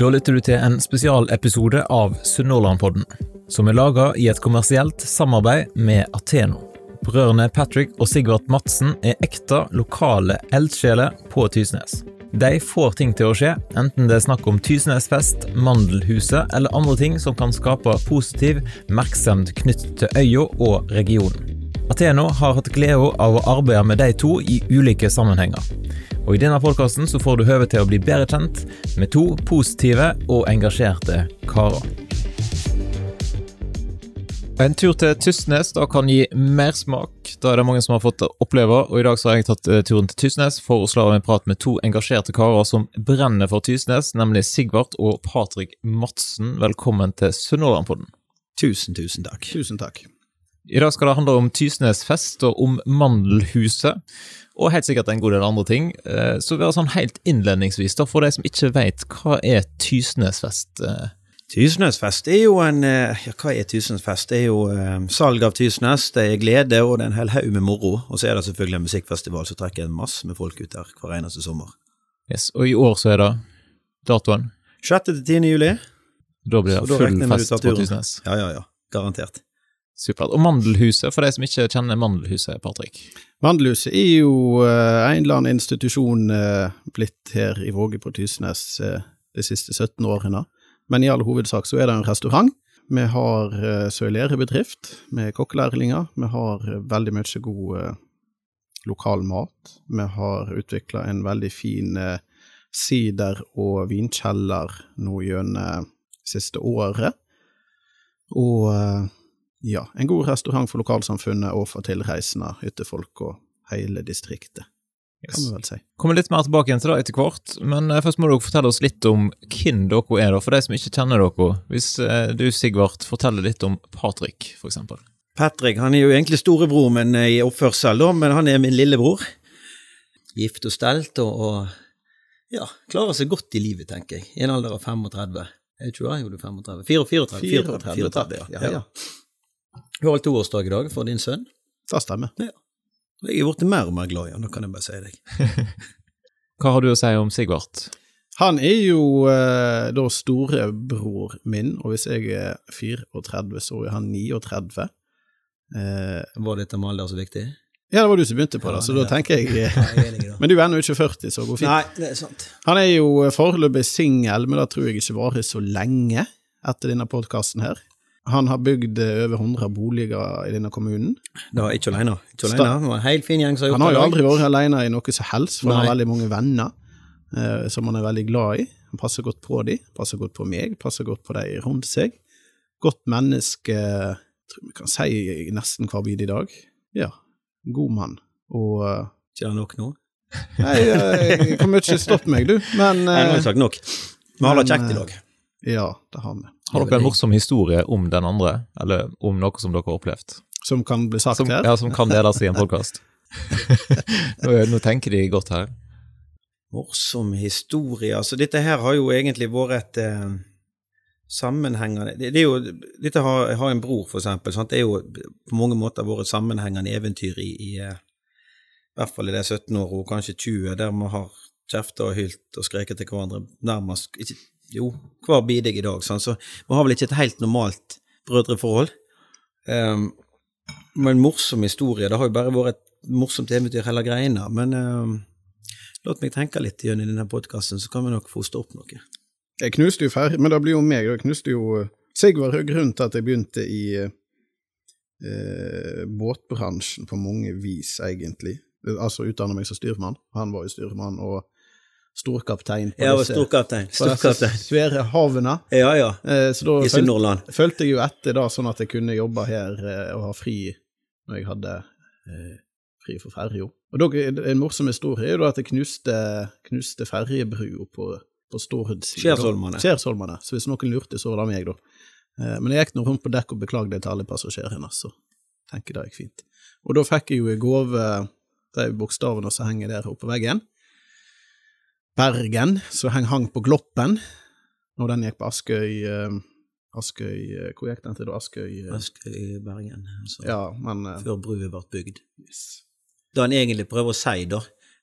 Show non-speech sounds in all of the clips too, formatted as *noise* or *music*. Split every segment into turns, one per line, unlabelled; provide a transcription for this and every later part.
Da lytter du til en spesialepisode av Sunnhordlandpodden, som er laga i et kommersielt samarbeid med Ateno. Brødrene Patrick og Sigvart Madsen er ekte lokale eldsjeler på Tysnes. De får ting til å skje, enten det er snakk om Tysnesfest, Mandelhuset eller andre ting som kan skape positiv merksemd knyttet til øya og regionen. Ateno har hatt glede av å arbeide med de to i ulike sammenhenger. Og I denne podkasten får du høve til å bli bedre kjent med to positive og engasjerte karer. En tur til Tysnes da kan gi mersmak. Da er det mange som har fått oppleve. og I dag så har jeg tatt eh, turen til Tysnes for å slå av en prat med to engasjerte karer som brenner for Tysnes, nemlig Sigvart og Patrick Madsen. Velkommen til Sunnhordlandpodden.
Tusen, tusen takk.
Tusen takk.
I dag skal det handle om Tysnesfest og om Mandelhuset, og helt sikkert en god del andre ting. Eh, så vi har sånn helt innledningsvis, da, for de som ikke vet, hva er Tysnesfest? Eh,
Tysnesfest er jo en eh, Ja, hva er Tysnesfest? Det er jo salg av Tysnes, det er glede, og det er en hel haug med moro. Og så er det selvfølgelig en musikkfestival som trekker en masse med folk ut der hver eneste sommer.
Yes, Og i år så er det datoen?
6. til 10. juli.
Da blir det full fest på. Tysnes.
Ja, ja, ja. Garantert.
Supert. Og Mandelhuset, for de som ikke kjenner Mandelhuset, Patrick?
Mandelhuset er jo eh, en eller annen institusjon eh, blitt her i Våge på Tysnes eh, de siste 17 årene. Men i all hovedsak så er det en restaurant. Vi har uh, søylerebedrift med kokkelærlinger. Vi har eh, veldig mye god eh, lokal mat. Vi har utvikla en veldig fin eh, sider- og vinkjeller nå gjennom siste året. Og eh, ja, en god restaurant for lokalsamfunnet og for tilreisende hyttefolk og hele distriktet, kan vi vel si.
Kommer litt mer tilbake igjen til det etter hvert, men eh, først må dere fortelle oss litt om hvem dere er, da, for de som ikke kjenner dere. Hvis eh, du, Sigvart, forteller litt om Patrick, for eksempel.
Patrick han er jo egentlig storebror men eh, i oppførsel, da, men han er min lillebror. Gift og stelt og, og ja, klarer seg godt i livet, tenker jeg. I en alder av 35. Jeg tror jeg gjorde Jo, du er 35. 34, 34,
34,
34 ja. ja, ja. Du har toårsdag i dag for din sønn.
Det stemmer.
Jeg er blitt mer og mer glad i ham, det kan jeg bare si deg. *laughs*
Hva har du å si om Sigvart?
Han er jo eh, da storebror min, og hvis jeg er 34, så er han 39. Eh,
Var dette med alder så viktig?
ja, det var du som begynte på det,
Ja,
så
ja.
da tenker jeg
Ja, jeg. *laughs*
Men du er ennå ikke 40, så det går fint.
Nei, det er sant.
Han er jo foreløpig singel, men det tror jeg ikke varer så lenge etter denne podkasten her. Han har bygd eh, over 100 boliger i denne kommunen.
Det var ikke alene. Ikke alene. Det var en helt fin gjeng som har gjort
Han har jo
det i
aldri vært alene i noe som helst, for han har veldig mange venner eh, som han er veldig glad i. Han passer godt på dem, passer godt på meg, passer godt på de rundt seg. Godt menneske, tror vi kan si nesten hver bit i dag. Ja, god mann. Og eh,
Ikke det nok nå?
Nei, eh, jeg kommer ikke stoppe meg, du, men
Nei, har
eh,
jeg sagt nok. Vi har det kjekt i dag.
Ja, det har vi.
Har dere en morsom historie om den andre, eller om noe som dere har opplevd?
Som kan bli sagt
Som,
her.
ja, som kan deles i en podkast? *laughs* *laughs* nå, nå tenker de godt her.
Morsom historie. Altså, dette her har jo egentlig vært et eh, sammenhengende det, det er jo, Dette har, har en bror, for eksempel. Sant? Det er jo på mange måter vært et sammenhengende eventyr i, i, eh, i hvert fall i de 17 år, og kanskje 20, der vi har kjefta og hylt og skreket til hverandre nærmest ikke, Jo, hver bidige i dag. Sånn. Så vi har vel ikke et helt normalt brødreforhold. Um, men morsom historie. Det har jo bare vært et morsomt eventyr hele greiene. Men um, Låt meg tenke litt gjennom denne podkasten, så kan vi nok foste opp noe.
Jeg knuste jo ferdig, men det blir jo meg. Jeg knuste jo eh, Sigvard er grunnen til at jeg begynte i eh, båtbransjen på mange vis, egentlig. Altså utdanna meg som styrmann. Han var jo styrmann og storkaptein på
Jeg var
disse,
storkaptein. Storkaptein.
svære havene.
Ja, ja.
Eh, så da
I Sunnhordland.
fulgte jeg jo etter, da, sånn at jeg kunne jobbe her eh, og ha fri når jeg hadde eh, fri for ferja. Og da, en morsom historie er jo da at jeg knuste, knuste ferjebrua på, på Stord. Skjærsholmane. Så hvis noen lurte, så var det meg, da. Eh, men jeg gikk nå rundt på dekk og beklagde til alle passasjerene, så tenker jeg det gikk fint. Og da fikk jeg jo i gave de bokstavene som henger der oppe på veggen. Bergen, heng, hang på Gloppen, når den gikk på Askøy eh, Askøy eh, Hvor gikk den til da? Askøy eh,
Askøy i Bergen. Altså,
Ja, men
Før brua ble bygd. Det han egentlig prøver å si, da,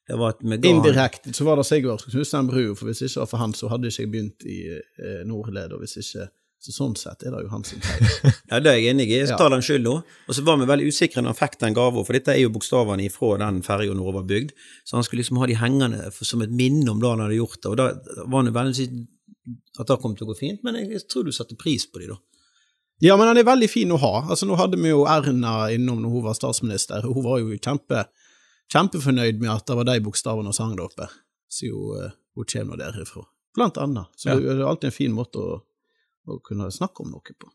Det var at vi ga
Indirekte så var det Sigvard som knuste den brua, for hvis ikke var for han, så hadde ikke jeg begynt i eh, Nordled, og hvis ikke Så sånn sett er det jo hans feil. *laughs*
Ja, det er jeg enig i. Jeg tar den skyld nå. Og så var vi veldig usikre når han fikk den gava, for dette er jo bokstavene ifra den ferja når hun var bygd. Så han skulle liksom ha de hengende for, som et minne om da han hadde gjort det. Og da var han jo veldig sikker at det kom til å gå fint, men jeg tror du satte pris på de da.
Ja, men han er veldig fin å ha. Altså, Nå hadde vi jo Erna innom når hun var statsminister. og Hun var jo kjempe, kjempefornøyd med at det var de bokstavene hun sang der oppe, Så hun, eh, hun kommer derifra. Blant annet. Så
Ja.
det er alltid en fin måte å, å kunne snakke om noe på.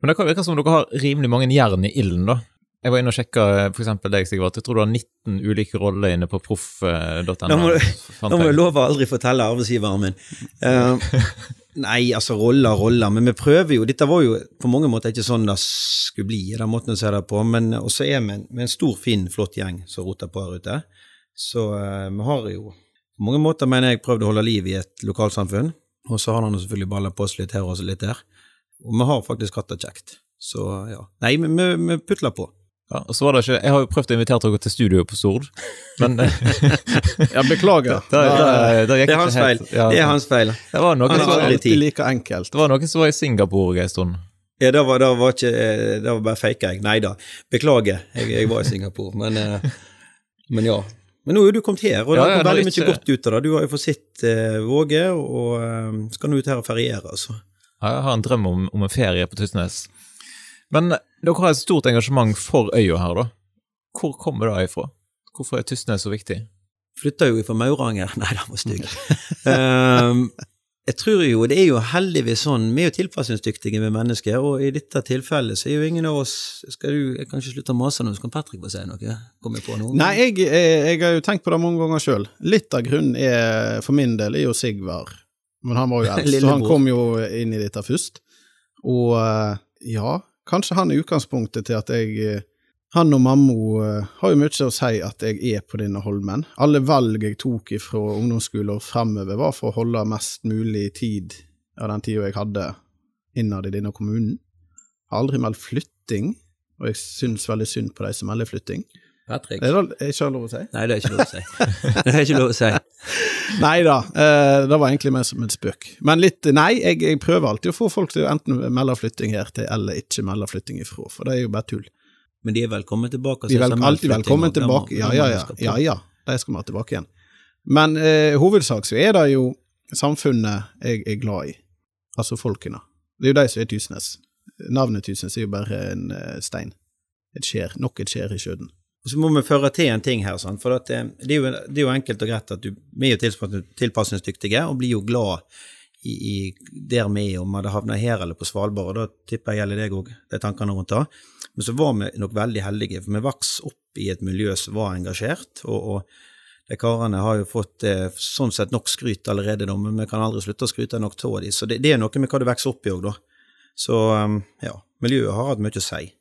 Men det kan virke som dere har rimelig mange jern i ilden, da. Jeg var inne og sjekka for eksempel deg, Sigvart. Jeg tror du har 19 ulike roller inne på proff.no.
Må du- må
jeg.
jeg love å aldri fortelle arbeidsgiveren min. Uh, *laughs* nei, altså roller, roller, men vi prøver jo Dette var jo på mange måter ikke sånn det skulle bli, den måten å se det på, men også er vi en, en stor, fin, flott gjeng som roter på her ute. Så uh, vi har jo på mange måter, mener jeg, prøvd å holde liv i et lokalsamfunn. Og så har han selvfølgelig balla på oss litt her og litt der. Og vi har faktisk hatt det kjekt. Så ja. Nei, men vi, vi putler på.
Ja, og så var det ikke, Jeg har jo prøvd å invitere dere til studio på Stord, men *laughs*
Ja, beklager.
det, det, det gikk
Det er
ikke
hans feil.
Ja,
Det er hans feil.
Det var noen som var,
alltid like enkelt.
det var noen som var i Singapore en stund.
Ja, det var, det var ikke Det var bare fake jeg. Nei da. Beklager, jeg, jeg var i Singapore. Men, eh, men ja. Men nå er du kommet her, og det har
ja,
veldig
ikke-
mye godt ut av det. Du har jo fått sett eh, Våge, og eh, skal nå ut her og feriere, altså.
Ja, Jeg har en drøm om, om en ferie på Tysnes. Men dere har et stort engasjement for øya her, da. Hvor kommer det ifra? Hvorfor er Tysnes så viktig?
Flytta jo ifra Mauranger *laughs* Nei, den var stygg. *laughs* Ehm, jeg tror jo, det er jo heldigvis sånn, vi er jo tilpasningsdyktige med mennesker, og i dette tilfellet så er jo ingen av oss Skal du Jeg kan ikke slutte å mase nå, så kan Patrick få si noe? Kommer jeg på noe?
Nei, jeg, jeg, jeg har jo tenkt på det mange ganger sjøl. Litt av grunnen er, for min del, er jo Sigvard. Men han var jo *laughs* eldst, så han kom jo inn i dette først. Og eh, ja, kanskje han er utgangspunktet til at jeg eh, Han og mamma eh, har jo mye å si at jeg er på denne Holmen. Alle valg jeg tok fra ungdomsskolen og fremover, var for å holde mest mulig tid av den tida jeg hadde innad i denne kommunen. Har aldri meldt flytting, og jeg syns veldig synd på de som melder flytting.
Patrick?
Er det ikke lov å si?
Nei, det er ikke lov å si. *laughs* Det er ikke lov å si. *laughs*
Nei da, eh, det var egentlig mer som en spøk. Men litt Nei, jeg, jeg prøver alltid å få folk til å enten melde flytting her til, eller ikke melde flytting ifra, for det er jo bare tull.
Men de er velkommen tilbake.
De er vel, alltid velkommen tilbake. Ja, ja, ja. ja, ja. De skal vi ha tilbake igjen. Men eh, hovedsak så er det jo samfunnet jeg er glad i. Altså folkene. Det er jo de som er Tysnes. Navnet Tysnes er jo bare en eh, stein. Et skjær. Nok et skjær i sjøen.
Og så må vi føre til en ting her, sant? for at, eh, det, er jo, det er jo enkelt og greit at du, vi er jo tilpasningsdyktige og blir jo glad i, i der vi er, om vi hadde havna her eller på Svalbard, og da tipper jeg gjelder deg òg, de tankene rundt det. Men så var vi nok veldig heldige, for vi vokste opp i et miljø som var engasjert, og, og de karene har jo fått eh, sånn sett nok skryt allerede, da, men vi kan aldri slutte å skryte nok av dem. Så det, det er noe med hva du vokser opp i òg, da. Så um, ja, miljøet har hatt mye å si.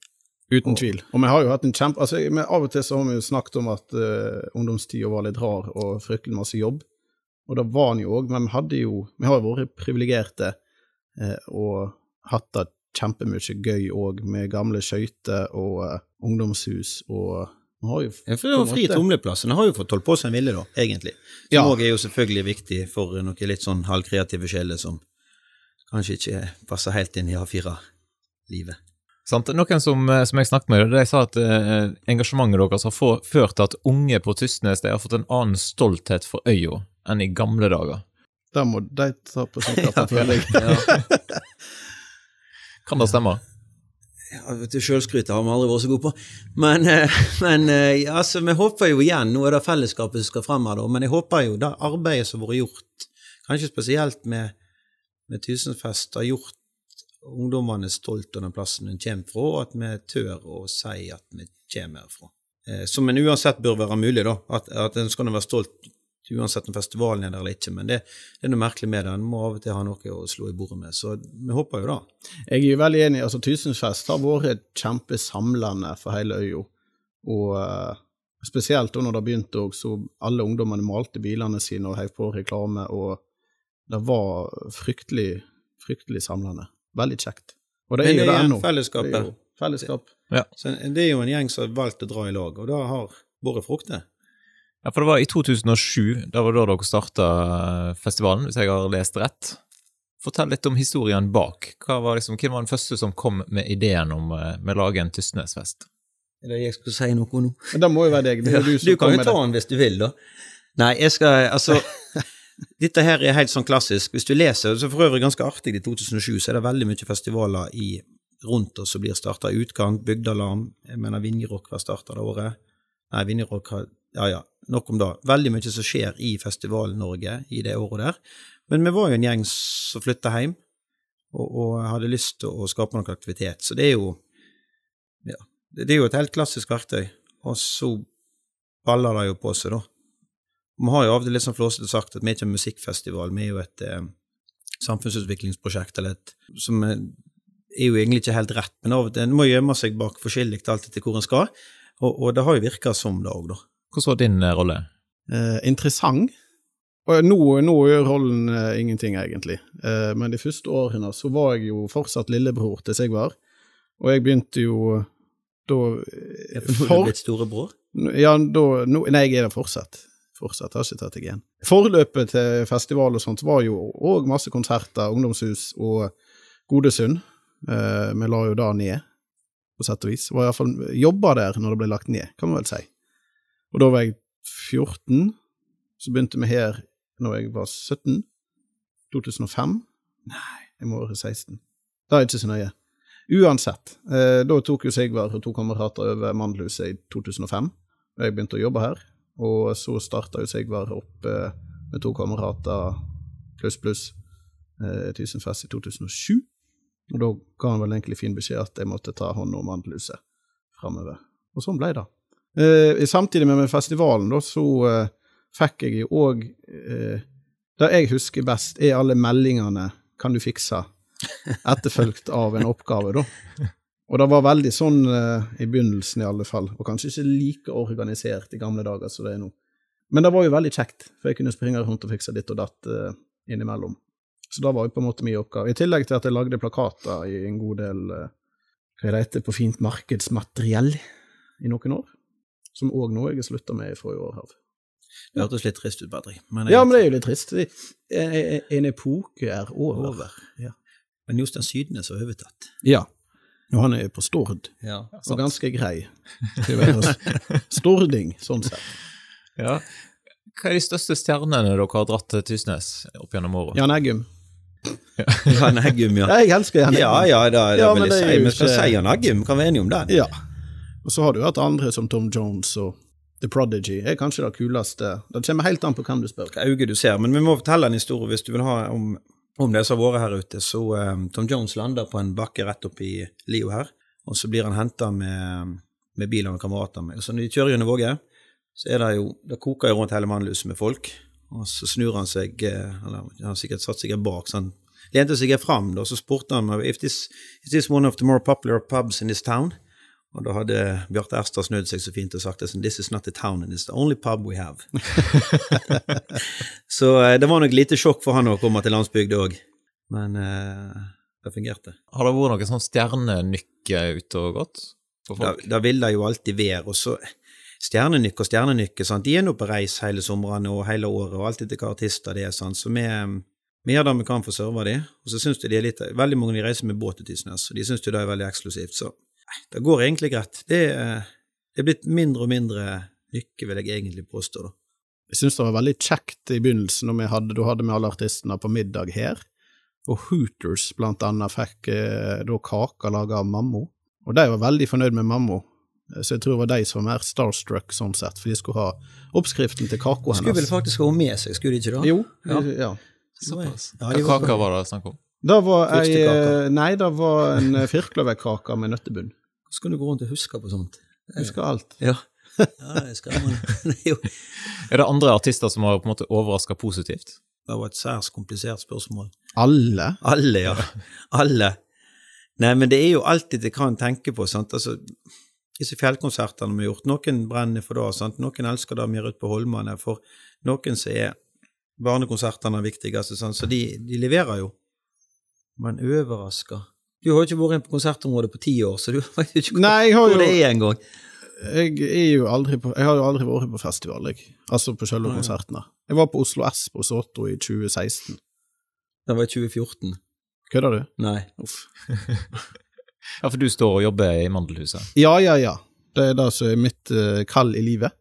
Uten tvil. Og vi har jo hatt en kjempe... Altså, av og til så har vi jo snakket om at uh, ungdomstida var litt rar og fryktelig masse jobb. Og det var den jo òg, men vi hadde jo Vi har jo vært privilegerte eh, og hatt det kjempemye gøy òg, med gamle skøyter og uh, ungdomshus og man har jo
Ja, for det var
en
fri tumleplass. En har jo fått holdt på som en ville, da, egentlig. Som
Ja.
òg er jo selvfølgelig viktig for noen litt sånn halvkreative sjeler som kanskje ikke passer helt inn i A4-livet.
Sant? Noen som, eh, som jeg snakket med, de sa at eh, engasjementet deres har få- ført til at unge på Tysnes har fått en annen stolthet for øya enn i gamle dager.
Det må de ta på sin kappe, føler jeg.
Kan det stemme?
Ja, vet du, Sjølskrytet har vi aldri vært så gode på. Men, eh, *laughs* men eh, altså, vi håper jo igjen, nå er det fellesskapet som skal frem her, da, men jeg håper jo det arbeidet som har vært gjort, kanskje spesielt med, med Tusenfest, har gjort ungdommene stolt av den plassen de kommer fra, og at vi tør å si at vi kommer herfra. Eh, Som en uansett bør være mulig, da. At, at en skal være stolt uansett om festivalen er der eller ikke, men det, det er noe merkelig med det. En må av og til ha noe å slå i bordet med. Så vi håper jo da.
Jeg er jo veldig enig. altså Tusenfest har vært kjempesamlende for hele øya. Og uh, spesielt da når det begynte òg, så alle ungdommene malte bilene sine og heiv på reklame, og det var fryktelig, fryktelig samlende. Veldig kjekt. Og det er jo det ennå.
fellesskapet.
Det er jo Fellesskap.
Så det er jo en gjeng som har valgt å dra i lag, og det har båret frukter.
Ja, for det var i 2007, da var det da dere starta festivalen, hvis jeg har lest rett. Fortell litt om historien bak. Hva var liksom, Hvem var den første som kom med ideen om eh, å lage en Tysnesfest?
Eller jeg skulle si noe nå?
Men det må jo være deg. Det er du som
Du kan jo ta den hvis du vil, da. Nei, jeg skal Altså, *laughs* dette her er helt sånn klassisk. Hvis du leser, så for øvrig ganske artig, i 2007 så er det veldig mye festivaler i, rundt oss som blir starta. Utkant, Bygdalarm, jeg mener Vinjerock var starta det året. Nei, Vinjerock har Ja ja, nok om det. Veldig mye som skjer i Festival-Norge i det året der. Men vi var jo en gjeng som flytta hjem, og, og hadde lyst til å skape noe aktivitet. Så det er jo Ja, det er jo et helt klassisk verktøy. Og så baller det jo på seg, da. Vi har jo av og til litt sånn flåsete sagt at vi er ikke en musikkfestival, vi er jo et eh, samfunnsutviklingsprosjekt, eller et som er, er jo egentlig ikke helt rett, men av og til en må gjemme seg bak forskjellig alt etter hvor en skal, og, og det har jo virka som det òg, da.
Hvordan var din eh, rolle?
Eh, interessant. Og nå, nå gjør rollen eh, ingenting, egentlig. Eh, men de første årene så var jeg jo fortsatt lillebror til Sigvard. Og jeg begynte jo da
Ja, for nå er du blitt storebror.
Ja, da nå, Nei, jeg er det fortsatt. Fortsatt, har ikke tatt deg igjen. Forløpet til festival og sånt var jo òg masse konserter, ungdomshus og Godesund. Eh, vi la jo da ned, på sett og vis. Var iallfall jobba der når det ble lagt ned, kan man vel si. Og da var jeg 14. Så begynte vi her når jeg var 17. 2005. Nei, jeg må være 16. Det er ikke så nøye. Uansett, eh, da tok jo Sigvard og to kamerater over Mandelhuset i 2005. Og jeg begynte å jobbe her. Og så starta jo Sigvard opp eh, med to kamerater pluss, pluss eh, Tysenfest i 2007. Og da ga han vel egentlig fin beskjed at jeg måtte ta hånd om Mandelhuset framover. Og sånn ble det. Eh, samtidig med, med festivalen, da, så eh, fikk jeg jo òg eh, Det jeg husker best, er alle meldingene 'Kan du fikse?' *laughs* etterfulgt av en oppgave, da. Og det var veldig sånn i begynnelsen, i alle fall. Og kanskje ikke like organisert i gamle dager som det er nå. Men det var jo veldig kjekt, for jeg kunne springe rundt og fikse ditt og datt innimellom. Så da var jo på en måte min oppgave. I tillegg til at jeg lagde plakater i en god del hva det heter på fint markedsmateriell i noen år. Som òg nå jeg har slutta med i forrige år. Av.
Det hørtes litt trist ut, Badri. Men,
Ja, men det er jo litt trist. En, en, epoke er over.
over. Ja. Men Jostein Sydnes har overtatt.
Ja. Og han er på Stord,
Ja.
og ganske grei *laughs* til å være stording, sånn sett.
Ja. Hva er de største stjernene dere har dratt til Tysnes opp gjennom året?
Jan Eggum. *laughs*
Jan Eggum, ja.
Jeg elsker Jan Eggum.
Ja, ja, da, da
Ja,
vil
men
jeg
det er
si.
jo
Vi skal
ikke-
si Jan Eggum, kan vi være enige om det?
Ja. Og så har du hatt andre som Tom Jones og The Prodigy. er kanskje det kuleste. Det kommer helt an på hvem du spør.
Hva øye du ser, men vi må fortelle en historie hvis du vil ha om, om det som har vært her ute. Så um, Tom Jones lander på en bakke rett oppi Lio her, og så blir han henta med, med bil av en kamerat av så når de kjører gjennom Våge, så er det jo Det koker jo rundt hele Mannluset med folk, og så snur han seg eh, Eller han har sikkert satt seg bak, så han lente seg fram, og så spurte han if this, is this one of the more popular pubs in this town. Og da hadde Bjarte Erstad snudd seg så fint og sagt This is not the town, it's the only pub we have. *laughs* så eh, det var nok lite sjokk for han å komme til landsbygda òg. Men eh, det fungerte.
Har det vært noen sånn stjernenykke ute og gått?
Da, da vil det jo alltid være. Og så Stjernenykke og Stjernenykke, sant? de er nå på reis hele somrene og hele året, og alltid til hva artister det er. Sant? Så vi, vi gjør det vi kan for å serve de, og så syns de de er litt Veldig mange de reiser med båt til Tysnes, og de syns det er veldig eksklusivt. Så det går egentlig greit. Det, er- det er blitt mindre og mindre lykke, vil jeg egentlig påstå. da.
Jeg syns det var veldig kjekt i begynnelsen, når vi hadde, da hadde vi alle artistene på middag her. Og Hooters blant annet fikk eh, da kaker laga av Mammo. Og de var veldig fornøyd med Mammo, Eh, så jeg tror det var de som var mer starstruck sånn sett, for de skulle ha oppskriften til kaka
Skulle vel faktisk ha henne med seg, skulle de ikke da?
Jo,
Ja.
ja.
Såpass. Hva
kaka var-
kaker var det snakk om?
Det var ei eh, Nei, det var en eh, firkløverkake med nøttebunn.
Hvordan kan du gå rundt og huske på sånt?
Husker alt.
Ja. *laughs* ja *laughs* det er. Det er
det andre artister som har på en måte overraska positivt?
det var et særs komplisert spørsmål.
Alle?
Alle, ja. *laughs* Alle. Nei, men det er jo alltid det kan tenke på, sant. Altså, disse fjellkonsertene vi har gjort, noen brenner for det, sant. Noen elsker det vi gjør ute på Holmane. For noen så er barnekonsertene viktigste, sant. Så de, de leverer jo. Men overraska Du har jo ikke vært inne på konsertområdet på ti år, så du vet jo ikke hvor,
Nei,
hvor
jo
det er engang.
Jeg, er jo aldri på, jeg har jo aldri vært på festival, jeg. Altså på selve
Nei.
konsertene. Jeg var på Oslo S på Soto i 2016.
Det var i 2014.
Kødder du?
Nei.
Uff. *laughs*
Ja, for du står og jobber i Mandelhuset.
Ja, ja, ja. Det er det som er mitt uh, kall i livet,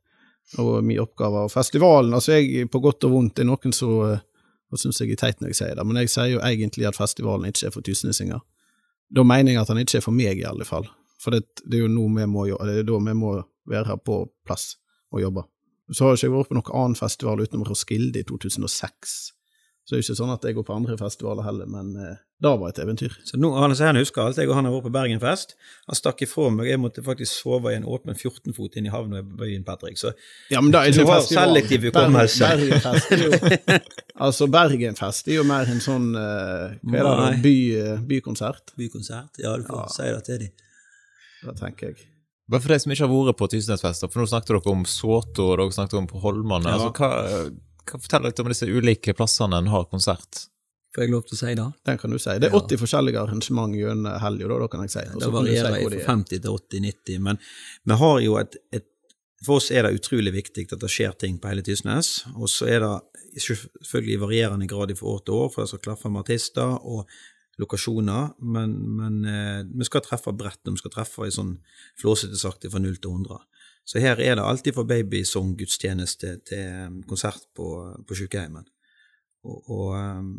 og min oppgave. Og festivalen, altså jeg, på godt og vondt, det er noen som uh, og syns jeg er teit når jeg sier det, men jeg sier jo egentlig at festivalen ikke er for tysnesinger. Da mener jeg at han ikke er for meg, i alle fall. For det, det er jo nå vi må, jo- det er da vi må være her på plass og jobbe. Så har jeg ikke vært på noen annen festival utenom Roskilde i 2006. Så det er ikke sånn at jeg går på andre festivaler heller, men eh, det var et eventyr.
Så nå, han, så han husker alt. Jeg og han har vært på Bergenfest. Han stakk ifra meg. Jeg måtte faktisk sove i en åpen 14-fot inn i havna i byen, Patrick. Så
Ja, men da er
Du har
festival.
selektiv hukommelse.
Bergen- Bergenfest er jo *laughs* Altså, Bergenfest er jo mer en sånn eh, Hva er det, by, eh, bykonsert?
bykonsert. Ja, du får
Ja.
si det til dem.
Det tenker jeg.
Bare for de som ikke har vært på Tysnesfester, for nå snakket dere om Såto, og dere snakket om på Holmane.
Ja.
Altså, hva, hva forteller litt om disse ulike plassene en har konsert?
Får jeg lov til å si det?
Den kan du si. Det er
Ja.
80 forskjellige arrangement gjennom helga, da, da kan jeg si. Også
Det varierer
si
fra
er.
50 til 80-90, men vi har jo et, et For oss er det utrolig viktig at det skjer ting på hele Tysnes. Og så er det selvfølgelig i varierende grad fra år til år, for det skal klaffe med artister og lokasjoner, men, men eh, vi skal treffe bredt, og vi skal treffe i sånn flåsete sakte fra 0 til 100. Så her er det alltid for babysanggudstjeneste til eh, konsert på, på sykehjemmet. Og, og eh,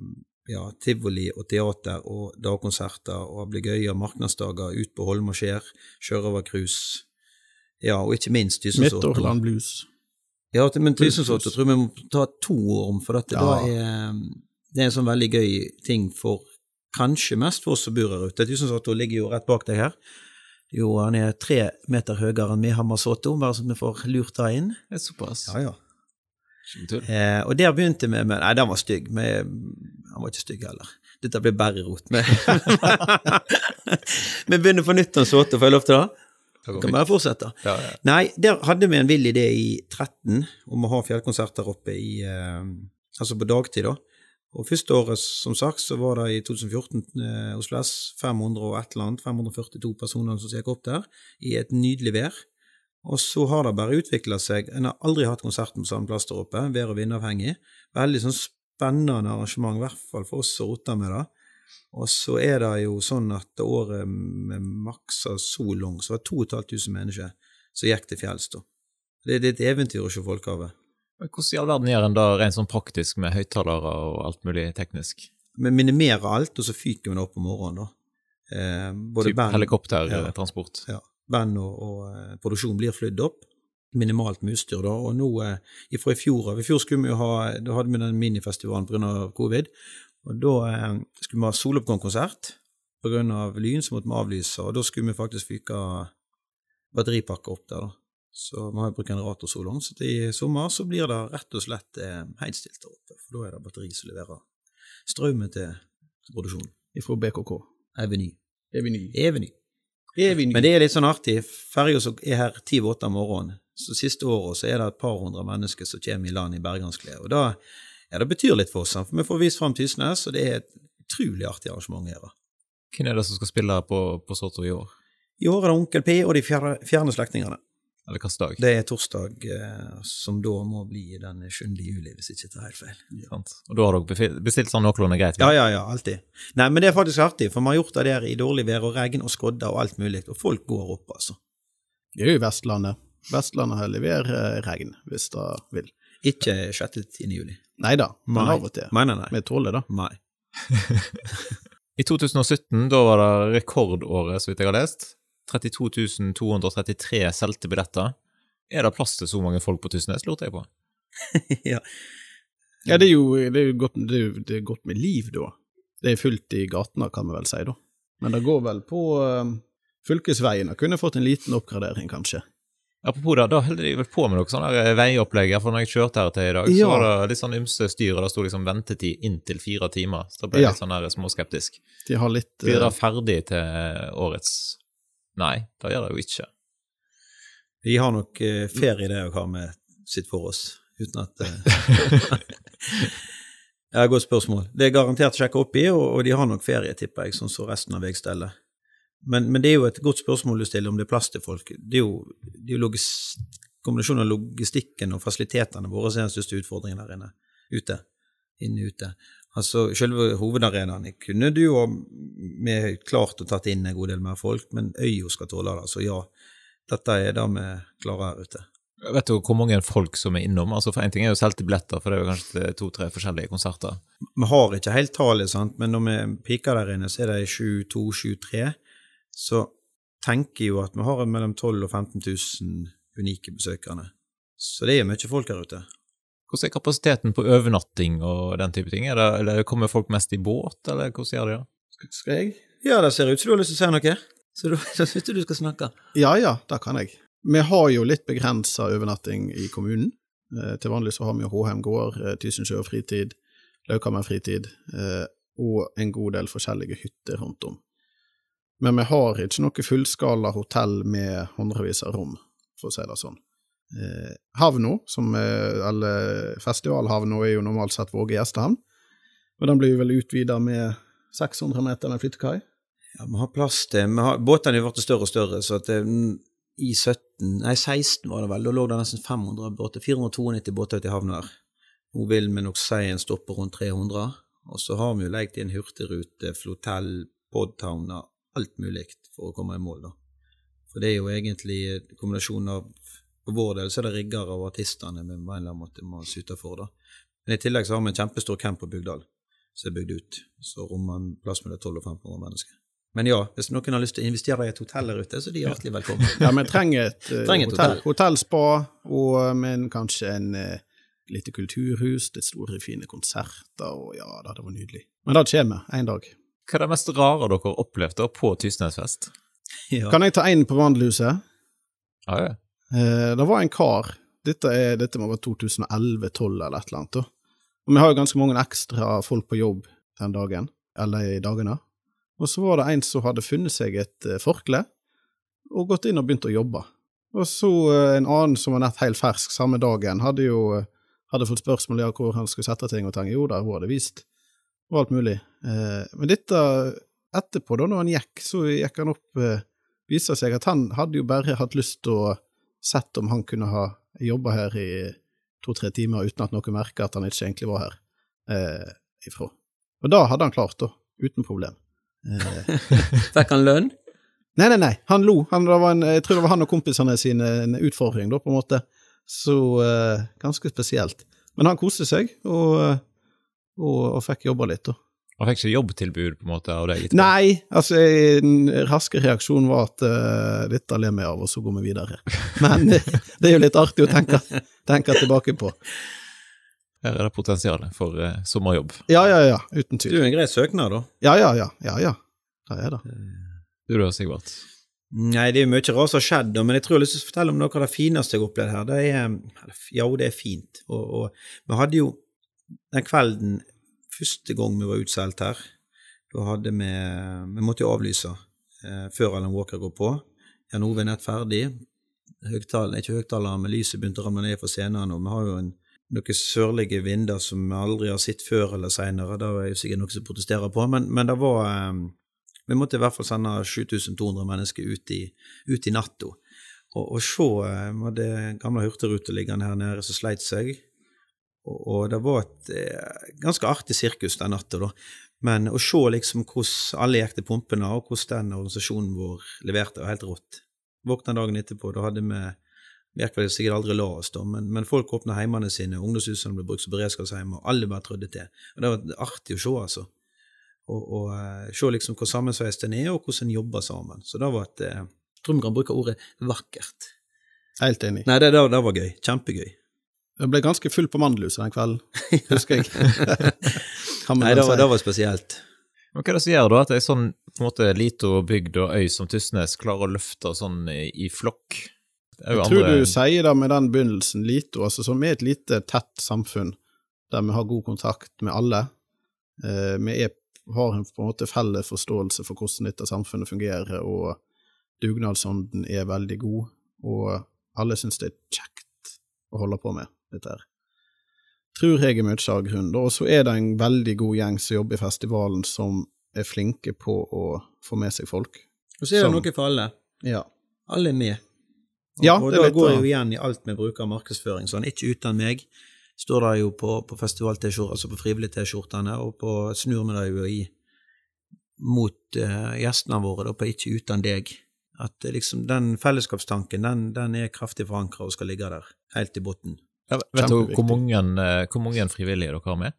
ja, tivoli og teater og dagkonserter og ablegøyer, marknadsdager ut på Holm og Skjær, sjørøvercruise, ja, og ikke minst Tysensåto.
Midtårland Blues.
Ja, men
blues.
tror jeg vi må ta to år om, for dette det,
Ja.
er, det er en sånn veldig gøy ting for kanskje mest for oss som bor her ute. Tysensåto ligger jo rett bak deg her. Jo, han er tre meter høyere enn Mehammer Soto, bare så vi får lurt det inn.
Det er såpass.
Ja, ja. Eh, og der begynte vi med Nei, den var stygg. men han var ikke stygg heller. Dette blir bare rot. Vi *laughs* Vi begynner på nytt om Soto, får jeg lov til det? Kan bare fortsette.
Ja, ja.
Nei, der hadde vi en vill idé i 13 om å ha fjellkonserter oppe i eh, Altså på dagtid, da. Og første året, som sagt, så var det i 2014 eh, Oslo S 500 og et eller annet, 542 personer som gikk opp der, i et nydelig vær. Og så har det bare utvikla seg. En har aldri hatt konserten på samme plass der oppe, vær- og vindavhengig. Veldig sånn spennende arrangement, i hvert fall for oss som roter med det. Og så er det jo sånn at året med maksa så langt, så var det 2500 mennesker som gikk til fjells, da. Det, det er et eventyr å se folkehavet.
Hvordan i all verden gjør en da rent sånn praktisk med høyttalere og alt mulig teknisk?
Vi minimerer alt, og så fyker vi det opp om morgenen, da. Eh, både
Typ
band,
helikoptertransport?
ja, band og, og eh, produksjon blir flydd opp. Minimalt med utstyr, da. Og nå, eh, ifra i fjor av I fjor skulle vi jo ha Da hadde vi den minifestivalen pga. covid. Og da eh, skulle vi ha soloppgangskonsert. Pga. lyn så måtte vi avlyse, og da skulle vi faktisk fyke batteripakker opp der, da. Så vi har brukt generator så langt. Så i sommer så blir det rett og slett eh, helt stilt der oppe. For da er det batteri som leverer strømmen til, til produksjonen.
Fra BKK.
Eveny.
Eveny.
Eveny.
Eveny.
Men det er litt sånn artig. Ferja som er her ti over åtte om morgenen, så siste året så er det et par hundre mennesker som kommer i land i bergansklær. Og da, ja, det betyr litt for oss, for vi får vist fram Tysnes, og det er et utrolig artig arrangement her.
Hvem er det som skal spille på, på Soto i år?
I år er det Onkel P og de fjerne, fjerne slektningene.
Eller hvilken dag?
Det er torsdag, eh, som da må bli den 7. juli, hvis ikke jeg tar helt feil.
Ja. Og da har dere bestilt sånn noenlunde greit?
Ja, ja, ja, alltid. Nei, men det er faktisk artig, for vi har gjort det der i dårlig vær og regn og skodder og alt mulig, og folk går opp, altså.
Det er jo Vestlandet. Vestlandet leverer eh, regn, hvis det vil.
Ikke 6. til 10. juli.
Nei da, men
Nei.
av og til.
Nei, nei, nei.
Vi tåler det.
nei. *laughs*
I 2017 da var det rekordåret, så vidt jeg har lest. 32 233 solgte billetter. Er det plass til så mange folk på Tysnes, lurte jeg på. *laughs*
ja.
Ja, det er jo, det er jo godt, det er, det er godt med liv, da. Det er fullt i gatene, kan vi vel si, da. Men det går vel på uh, fylkesveiene. Kunne fått en liten oppgradering, kanskje.
Apropos det, da holder de vel på med noe sånn der veiopplegg. For når jeg kjørte her til i dag,
Ja.
så var det litt sånn ymse styr, og det sto liksom ventetid inntil fire timer. Så da ble jeg
Ja.
litt sånn småskeptisk.
De har litt
Blir
eh,
det ferdig til årets Nei, det gjør det jo ikke.
Vi har nok eh, ferie det å ha med sitt for oss, uten at eh, *laughs* Ja, godt spørsmål. Det er garantert sjekka opp i, og, og de har nok ferie, tipper jeg, sånn som resten av veistellet. Men, men, det er jo et godt spørsmål du stiller om det er plass til folk. Det er jo, det er jo kombinasjonen av logistikken og fasilitetene våre som er den største utfordringen der inne. Ute. Inne ute. Altså, Selve hovedarenaen kunne du jo med klart å tatt inn en god del mer folk, men øya skal tåle det. Så ja, dette er det vi klarer her ute.
Vet du hvor mange folk som er innom? Altså for En ting er jo solgte billetter, for det er jo kanskje to-tre forskjellige konserter.
Vi har ikke helt tallet, sant? men når vi piker der inne, så er det 22-23. Så tenker jeg jo at vi har mellom 12 og 15 000 unike besøkende. Så det er mye folk her ute.
Hvordan er kapasiteten på overnatting og den type ting? Er det, eller Kommer folk mest i båt, eller hvordan gjør de det?
Skal jeg?
Ja, det ser ut som du har lyst til å si noe. Så da *laughs* syns du du skal snakke.
Ja ja, det kan jeg. Vi har jo litt begrensa overnatting i kommunen. Eh, til vanlig så har vi jo Håheim gård, eh, Tysensjø fritid, Laukhammer fritid eh, og en god del forskjellige hytter rundt om. Men vi har ikke noe fullskala hotell med hundrevis av rom, for å si det sånn. Eh, havna, som Eller festivalhavna er jo normalt sett Våge gjestehavn, og den blir vel utvida med 600 meter med flyttekai.
Ja, vi har plass til Båtene har blitt større og større, så at det, i 17, nei 16 var det vel, da lå det nesten 500 båter, 492 båter ute i havna her. Nå vil vi nok si en stopper rundt 300. Og så har vi jo lekt inn hurtigrute, flotell, podtowner, alt mulig for å komme i mål, da. For det er jo egentlig kombinasjonen av For vår del så er det riggere og artistene vi på en eller annen måte må for, da. Men i tillegg så har vi en kjempestor camp på Bygdal som er bygd ut, så rommer plass mellom 12 og 1500 mennesker. Men ja, hvis noen har lyst til å investere i et hotell der ute, så er de hjertelig velkommen. *laughs*
ja, vi trenger et, uh, trenger et hotell. hotell. Hotellspa, og, men kanskje en uh, lite kulturhus, det store, fine konserter, og ja, det var nydelig. Men det kommer en dag.
Hva er det mest rare dere har opplevd på Tysnesfest? *laughs*
Ja. Kan jeg ta en på Vandelhuset?
Ja, ja.
Uh, det var en kar, dette, er, dette må være 2011-2012 eller et eller annet. Og vi har jo ganske mange ekstra folk på jobb den dagen, eller i dagene. Og så var det en som hadde funnet seg et uh, forkle, og gått inn og begynt å jobbe. Og så uh, en annen som var nett helt fersk samme dagen, hadde jo hadde fått spørsmål om hvor han skulle sette ting og ting. Jo, der hun det vist, og alt mulig. men dette etterpå, da når han gikk, så gikk han opp Viste seg at han hadde jo bare hatt lyst til å sett om han kunne ha jobba her i to-tre timer uten at noen merka at han ikke egentlig var her eh, ifra. Og da hadde han klart, da, uten problem.
Eh, *laughs* fikk han lønn?
Nei, nei, nei. Han lo. Han, en, jeg tror det var han og kompisene sine en utfordring, da, på en måte. Så eh, ganske spesielt. Men han koste seg, og, og, og fikk jobba litt, da.
Han fikk ikke jobbtilbud på en måte av deg?
Nei, altså en raske reaksjon var at uh, dette ler vi av, og så går vi videre. *laughs* Men det er jo litt artig å tenke, tenke tilbake på.
Her er det potensial for uh, sommerjobb.
Ja, ja, ja, uten tvil.
Du er en grei søknad, da.
Ja, ja, ja. ja, ja. Det er det.
Du da, Sigvart?
Nei, det er jo mye rart som har skjedd, men jeg tror jeg har lyst til å fortelle om noe av det fineste jeg har opplevd her. Det er, ja, det er fint. Og, og, vi hadde jo den kvelden første gang vi var utsolgt her, da hadde vi Vi måtte jo avlyse eh, før Alan Walker går på. Jan Ove er nett ferdig. Høgtal, ikke høgtaleren, men lyset begynte å ramle ned fra scenen, og vi har jo en noen sørlige vinder som vi aldri har sett før eller seinere. Det er jo sikkert noen som protesterer på, men, men det var eh, Vi måtte i hvert fall sende 7200 mennesker ut i, ut i natta. Og, og se Vi hadde gamle hurtigruter liggende her nede som sleit seg. Og, det var et eh, ganske artig sirkus den natta, da. Men å se liksom hvordan alle gikk til pumpene, og hvordan den organisasjonen vår leverte, var helt rått. Våkna dagen etterpå, da hadde vi virker vel sikkert aldri la oss, da, men, men folk åpna heimene sine, ungdomshusene ble brukt som beredskapsheim, og alle bare trødde til. Og Det var artig å se, altså. Og, og uh, se liksom hvor sammensveist den er, og hvordan en jobber sammen. Så det var et Jeg tror vi kan bruke ordet vakkert.
Helt enig.
Nei, det, det, det var gøy. Kjempegøy.
Det ble ganske full på Mandelhuset den kvelden, husker jeg. *laughs*
Nei, det var, det var spesielt.
Men Hva er det som gjør da at ei sånn på en måte lita bygd og øy som Tysnes klarer å løfte sånn i, i flokk?
Jeg tror andre... du sier det med den begynnelsen, Lito, altså som er et lite, tett samfunn der vi har god kontakt med alle. Eh, vi er, har en på en måte felles forståelse for hvordan dette samfunnet fungerer, og dugnadsånden er veldig god, og alle syns det er kjekt å holde på med dette her. Tror jeg er mye av. Og så er det en veldig god gjeng som jobber i festivalen, som er flinke på å få med seg folk.
Og så er det
Som-
noe for alle.
Ja.
Alle er med. Og,
Ja,
og
det
da
litt
går jeg jo igjen i alt med bruker av markedsføring. Sånn, ikke uten meg står det jo på, på festival-T-skjortene, altså på frivillig-T-skjortene, og på snur vi det jo i mot uh, gjestene våre, da, på ikke uten deg. At liksom, den fellesskapstanken, den, den er kraftig forankra og skal ligge der, helt i bunnen.
Ja, vet du hvor mange, eh, hvor mange frivillige dere har med?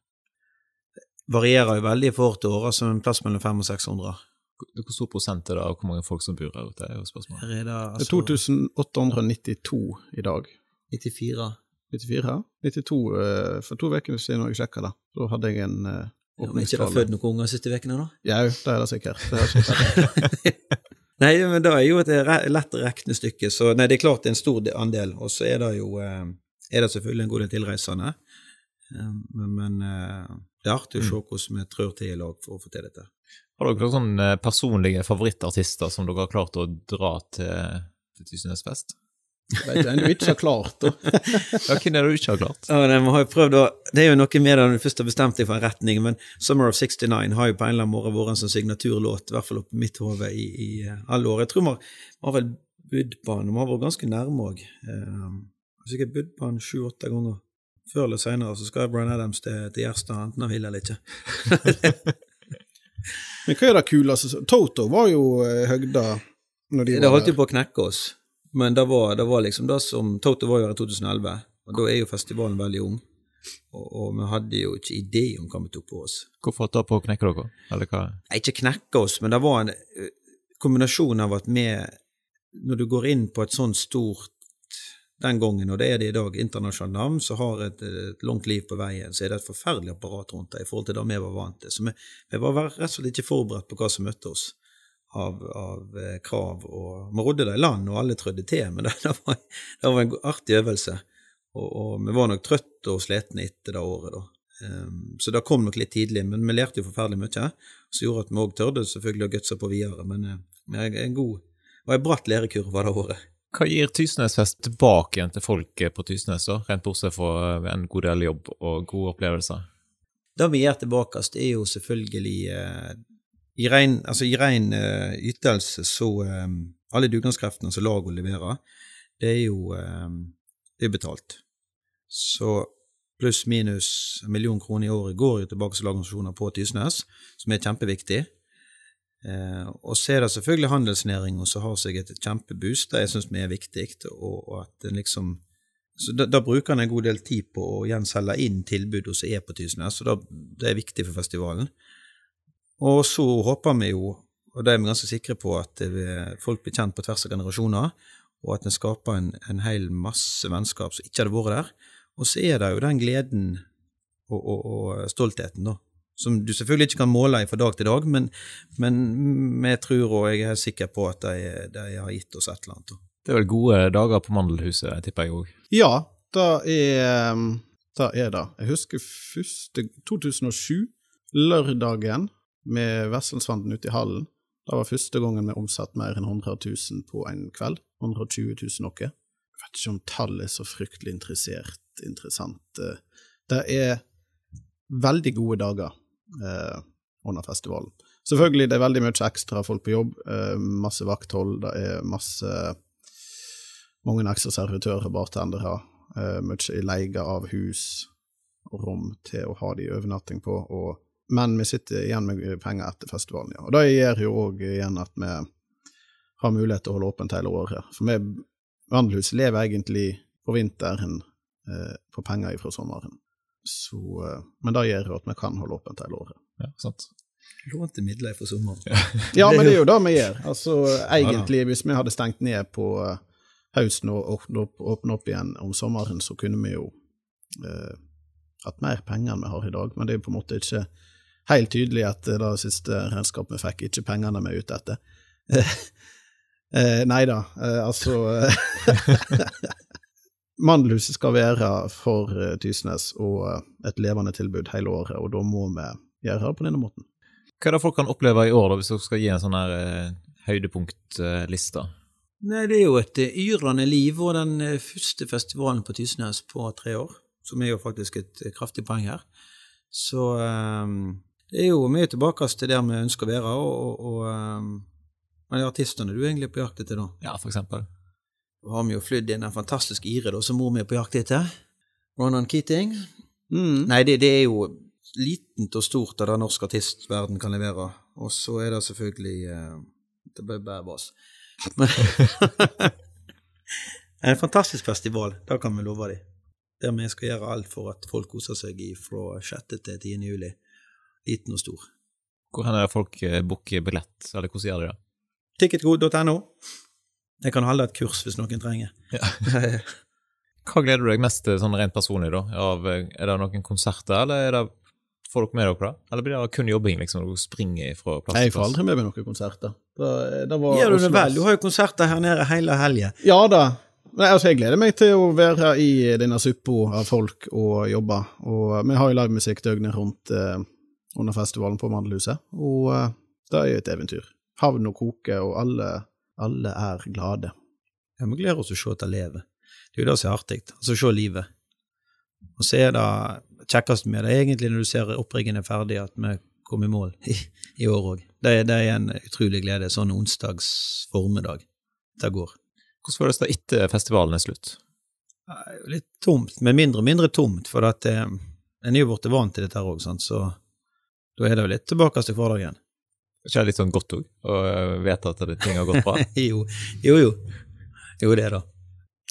Varierer jo veldig fra år til år, altså en plass mellom 500 og 600.
Hvor stor prosent er det av hvor mange folk som bor her ute? er jo spørsmålet.
Her er det
Det er
altså
2892 i dag.
94.
94? 92 eh, For to uker siden jeg sjekka det. Da hadde jeg en uh,
Ja, men ikke det født noen unger siste ukene, da?
Jau, det er det sikkert. Det er sikkert. *laughs*
Nei, men det er jo et lett regnestykke, så nei, det er klart det er en stor andel. Og så er det jo eh, er det selvfølgelig en god del tilreisende. Eh, Men, men eh, det er artig å se hvordan vi trør til i lag for å få til dette.
Har dere noen sånne personlige favorittartister som dere har klart å dra til, til Tysnes fest?
Vet du ennå ikke har klart, da. *laughs*
Ja, hvem er det du ikke har klart?
Ja, det, har prøvd å, Det er jo noe med det når du først har bestemt deg for en retning, men Summer of 69 har jo på en eller annen måte vært en sånn signaturlåt, i hvert fall oppi mitt hode, i, i eh, alle år. Jeg tror vi har- vi har vel budd på den, vi har vært ganske nærme òg. Sikkert budd på den sju-åtte ganger. Før eller seinere så skal Bryan Adams til, til Gjerstad, enten han vil eller ikke. *laughs*
Men hva er det kuleste Toto var jo eh, høgda når de
Det
var
holdt jo på å knekke oss, men det var, det var liksom det som Toto var jo her i 2011, og da er jo festivalen veldig ung. Og, og vi hadde jo ikke idé om hva vi tok på oss.
Hvorfor holdt dere på å knekke dere? Eller hva?
Nei, ikke knekke oss, men det var en eh, kombinasjon av at vi, når du går inn på et sånn stort den gangen, og det er det i dag, internasjonalt navn, så har et, et langt liv på veien, så er det et forferdelig apparat rundt det i forhold til det vi var vant til. Så vi, vi var rett og slett ikke forberedt på hva som møtte oss av, av eh, krav. og Vi rodde det i land, og alle trødde til, men *laughs* det, det, var, det var en artig øvelse. Og, og vi var nok trøtte og slitne etter det året, da. Um, så det kom nok litt tidlig, men vi lærte jo forferdelig mye, som gjorde at vi òg tørde selvfølgelig å gutse på videre. Men eh, er en god og en bratt lærekurve det året.
Hva gir Tysnesfest tilbake igjen til folk på Tysnes, da? rent bortsett fra en god del jobb og gode opplevelser?
Det vi gjør tilbake, er jo selvfølgelig eh, i ren, altså eh, ytelse, så eh, alle dugnadskreftene som laget leverer, det er jo eh, det er betalt. Så pluss minus en million kroner i året går jo tilbake til lagorganisasjoner på Tysnes, som er kjempeviktig. Eh, og så er det selvfølgelig handelsnæringa som har seg et kjempeboost, det jeg syns er viktig. Og, og at en liksom så da, da bruker han en god del tid på å igjen selge inn tilbud som er på Tysnes, så da, det er viktig for festivalen. Og så håper vi jo, og det er vi ganske sikre på, at folk blir kjent på tvers av generasjoner, og at en skaper en, en hel masse vennskap som ikke hadde vært der. Og så er det jo den gleden og, og, og stoltheten, da. Som du selvfølgelig ikke kan måle fra dag til dag, men, men vi tror, og jeg er helt sikker på, at de, de har gitt oss et eller annet.
Det er vel gode dager på Mandelhuset, tipper jeg òg.
Ja, det er um, det. Er det. Jeg husker første 2007, lørdagen, med Vesselsvanden ute i hallen. Det var første gangen vi omsatte mer enn 100 000 på en kveld. 120 000 noe. Jeg vet ikke om tallet er så fryktelig interessert, interessant. eh. Det er veldig gode dager eh, under festivalen. Selvfølgelig det er veldig mye ekstra folk på jobb, eh, masse vakthold, det er masse mange ekstra servitører, bartendere, eh, mye i leie av hus og rom til å ha de overnatting på, og, men vi sitter igjen med penger etter festivalen, ja. Og det gjør jo òg igjen at vi har mulighet til å holde åpent hele året. For vi Vandelhus lever egentlig på vinteren eh, på penger fra sommeren. Så, eh, men det gjør at vi kan holde åpent hele året.
Ja, sant.
Lånte midler for sommeren.
Ja, men det er jo det vi gjør. *laughs* Altså, egentlig, hvis vi hadde stengt ned på eh, høsten og åpnet opp, åpnet opp igjen om sommeren, så kunne vi jo eh, hatt mer penger enn vi har i dag. Men det er jo på en måte ikke helt tydelig at det siste regnskapet vi fikk, ikke pengene vi er ute etter. *laughs* eh, nei da, eh, altså *laughs* Mandelhuset skal være for eh, Tysnes og eh, et levende tilbud hele året, og da må vi gjøre det på denne måten.
Hva er det folk kan oppleve i år, da, hvis dere skal gi en sånn her eh, høydepunktliste?
Nei, det er jo et eh, yrende liv, og den første festivalen på Tysnes på tre år, som er jo faktisk et kraftig poeng her. Så eh, det er jo mye tilbake til der vi ønsker å være, og, og, og Men artistene du egentlig er på jakt etter, da?
Ja, for eksempel.
Da har vi jo flydd inn en fantastisk Ire, da, som mor mi er på jakt etter. Ronan Keating.
Mm.
Nei, det, det er jo litent og stort av det norsk artistverden kan levere. Og så er det selvfølgelig uh, Det ble bare vas. *laughs* En fantastisk festival, det kan vi love dem. Der vi skal gjøre alt for at folk koser seg fra 6. til 10. juli. Liten og stor.
Hvor er det folk eh, booker billett, eller hvordan gjør de det?
Ticketgod.no. Jeg kan holde et kurs hvis noen trenger. *laughs*
Hva gleder du deg mest til sånn rent personlig, da? Av, eh, er det noen konserter, eller er det, får dere med dere det? Eller blir det kun jobbing, liksom, når dere springer fra plass til
Jeg
får
aldri med meg noen konserter. Da, da var
Gjør du det vel? Du har jo konserter her nede hele helga.
Ja da. Nei, altså, jeg gleder meg til å være i denne suppa av folk og jobbe. Og vi har jo livemusikk døgnet rundt eh, under festivalen på Mandelhuset, og eh, det er jo et eventyr. Havn og koke og alle, alle er glade.
Ja, Vi gleder oss til å se at det lever. Det er jo det som er artig. Altså se livet. Og så er det kjekkest med det egentlig når du ser oppriggen er ferdig, at vi kom i mål i, i år òg. Det, det er en utrolig glede. Sånn onsdags formiddag. Det går.
Hvordan føles det etter festivalen er slutt?
Litt tomt, men mindre og mindre tomt, for at eh, en er jo blitt vant til dette òg, så da er det jo litt tilbake til hverdagen.
Ikke det litt sånn godt òg, å eh, vite at det, ting har gått bra? *laughs*
jo, jo, jo. Jo, det da.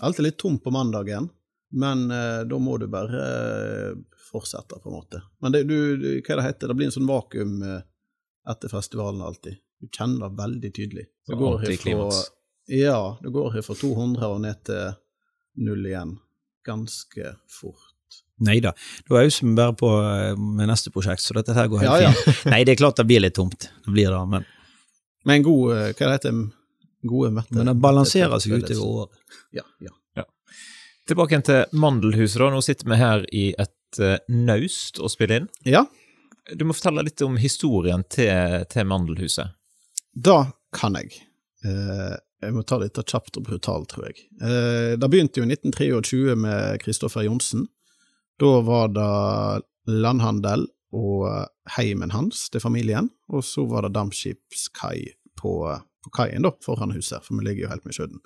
Alt
er litt tomt på mandagen, men eh, da må du bare eh, fortsette, på en måte. Men det, du, du, hva det heter, det blir en sånn vakuum eh, etter festivalen alltid. Du kjenner det veldig tydelig. Det går herfra, ja, det går her fra 200 og ned til null igjen. Ganske fort.
Nei da, da auser vi bare på eh, med neste prosjekt, så dette her går helt
Ja, ja.
fint. Nei, det er klart det blir litt tomt, det blir det, men,
Men en god, eh, hva det heter, gode mette.
men det balanserer seg utover året.
Ja, ja.
Tilbake igjen til Mandelhuset, da. Nå sitter vi her i et uh, naust og spiller inn.
Ja,
Du må fortelle litt om historien til, til Mandelhuset.
da kan jeg. Uh, jeg må ta dette kjapt og brutalt, tror jeg. Uh, det begynte jo i 1923 med Kristoffer Johnsen. Da var det landhandel og heimen hans til familien, og så var det dampskipskai på, på kaien da, foran huset, for vi ligger jo helt med sjøen.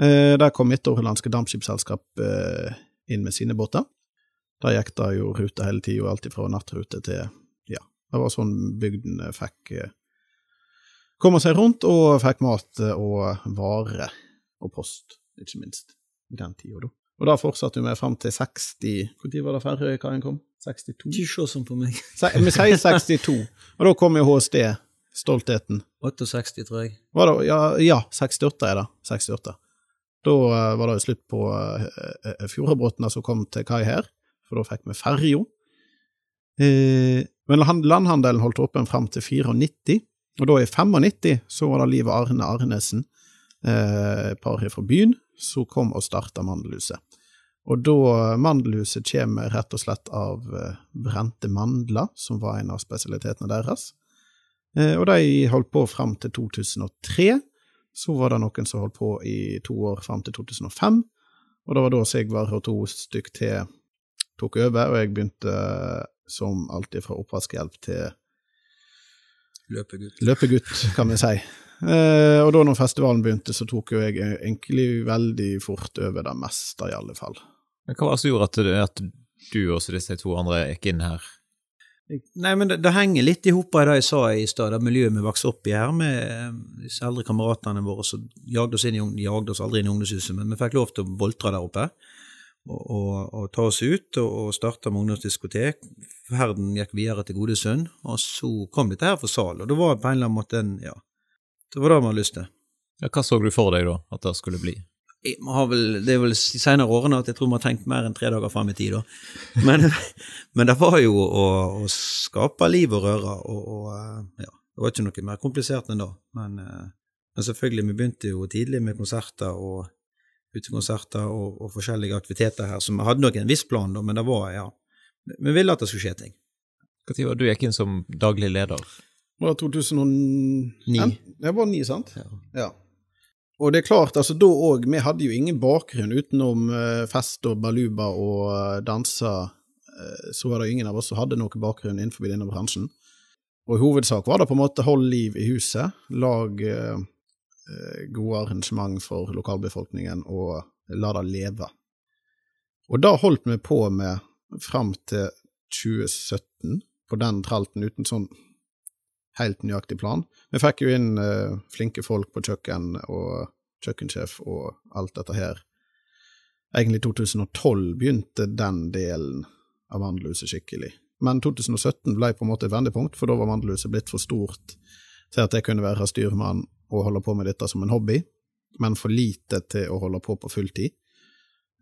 Eh, der kom Midtårlandske Dampskipsselskap eh, inn med sine båter. Der gikk det jo ruter hele tida, alt fra nattrute til Ja, det var sånn bygden eh, fikk eh, komme seg rundt, og fikk mat eh, og varer og post, ikke minst, i den tida, da. Og da fortsatte vi fram til 60 Når var det Færøykaien kom? 62?
Ikke se sånn på meg.
Vi sier 62, og da kom jo HSD, Stoltheten.
68, tror jeg.
Var det, ja, ja, 68 er det. 68. Da eh, var det jo slutt på uh, fjordbåtene som kom til kai her, for da fikk vi ferja. Eh, men land- landhandelen holdt åpen fram til 94, og da i 95 så var det Liv og Arne Arnesen, eh, par her fra byen, som kom og starta Mandelhuset. Og da Mandelhuset kommer rett og slett av eh, brente mandler, som var en av spesialitetene deres. Eh, og de holdt på fram til 2003. Så var det noen som holdt på i to år fram til 2005. Og det var da Sigvard og to stykk til tok over, og jeg begynte eh, som alltid fra oppvaskhjelp til
Løpegutt.
løpegutt, kan vi si. Eh, og da når festivalen begynte, så tok jo jeg egentlig veldig fort over det meste, i alle fall.
Men hva var det som gjorde at, du- at du og disse to andre gikk inn her?
Nei, men det, det henger litt i hop av det jeg sa i stad, det miljøet vi vokste opp i her, med eh, disse eldre kameratene våre som jagde oss inn i jagde oss aldri inn i ungdomshuset, men vi fikk lov til å boltre der oppe. Og, og, og ta oss ut og, og starte med ungdomsdiskotek. Ferden gikk videre til Godesund, og så kom dette her for sal. Og det var på en eller annen måte en Ja, det var det vi hadde lyst til.
Ja, hva så du for deg da, at det skulle bli?
Vel, det er vel de senere årene at jeg tror vi har tenkt mer enn tre dager fram i tid, da. Men, *laughs* men det var jo å, å skape liv og røre, og, og eh, ja, det var ikke noe mer komplisert enn det. Men, eh, men selvfølgelig, vi begynte jo tidlig med konserter og utekonserter og, og forskjellige aktiviteter her, så vi hadde nok en viss plan, da, men det var, ja vi ville at det skulle skje ting.
Når var det du gikk inn som daglig leder?
Var det 2009?
Ni.
Det var ni, sant?
Ja.
Ja. Og det er klart, altså da òg, vi hadde jo ingen bakgrunn utenom eh, fest og baluba og uh, dansa, eh, så var det ingen av oss som hadde noe bakgrunn innenfor denne bransjen. og i hovedsak var det på en måte hold liv i huset, lag eh, eh, gode arrangement for lokalbefolkningen og la det leve. Og det holdt vi på med fram til 2017, på den tralten, uten sånn helt nøyaktig plan. Vi fikk jo inn eh, flinke folk på kjøkken og kjøkkensjef og alt dette her. Egentlig 2012 begynte den delen av Mandelhuset skikkelig. Men 2017 ble på en måte et vendepunkt, for da var Mandelhuset blitt for stort til at jeg kunne være styrmann og holde på med dette som en hobby, men for lite til å holde på på fulltid.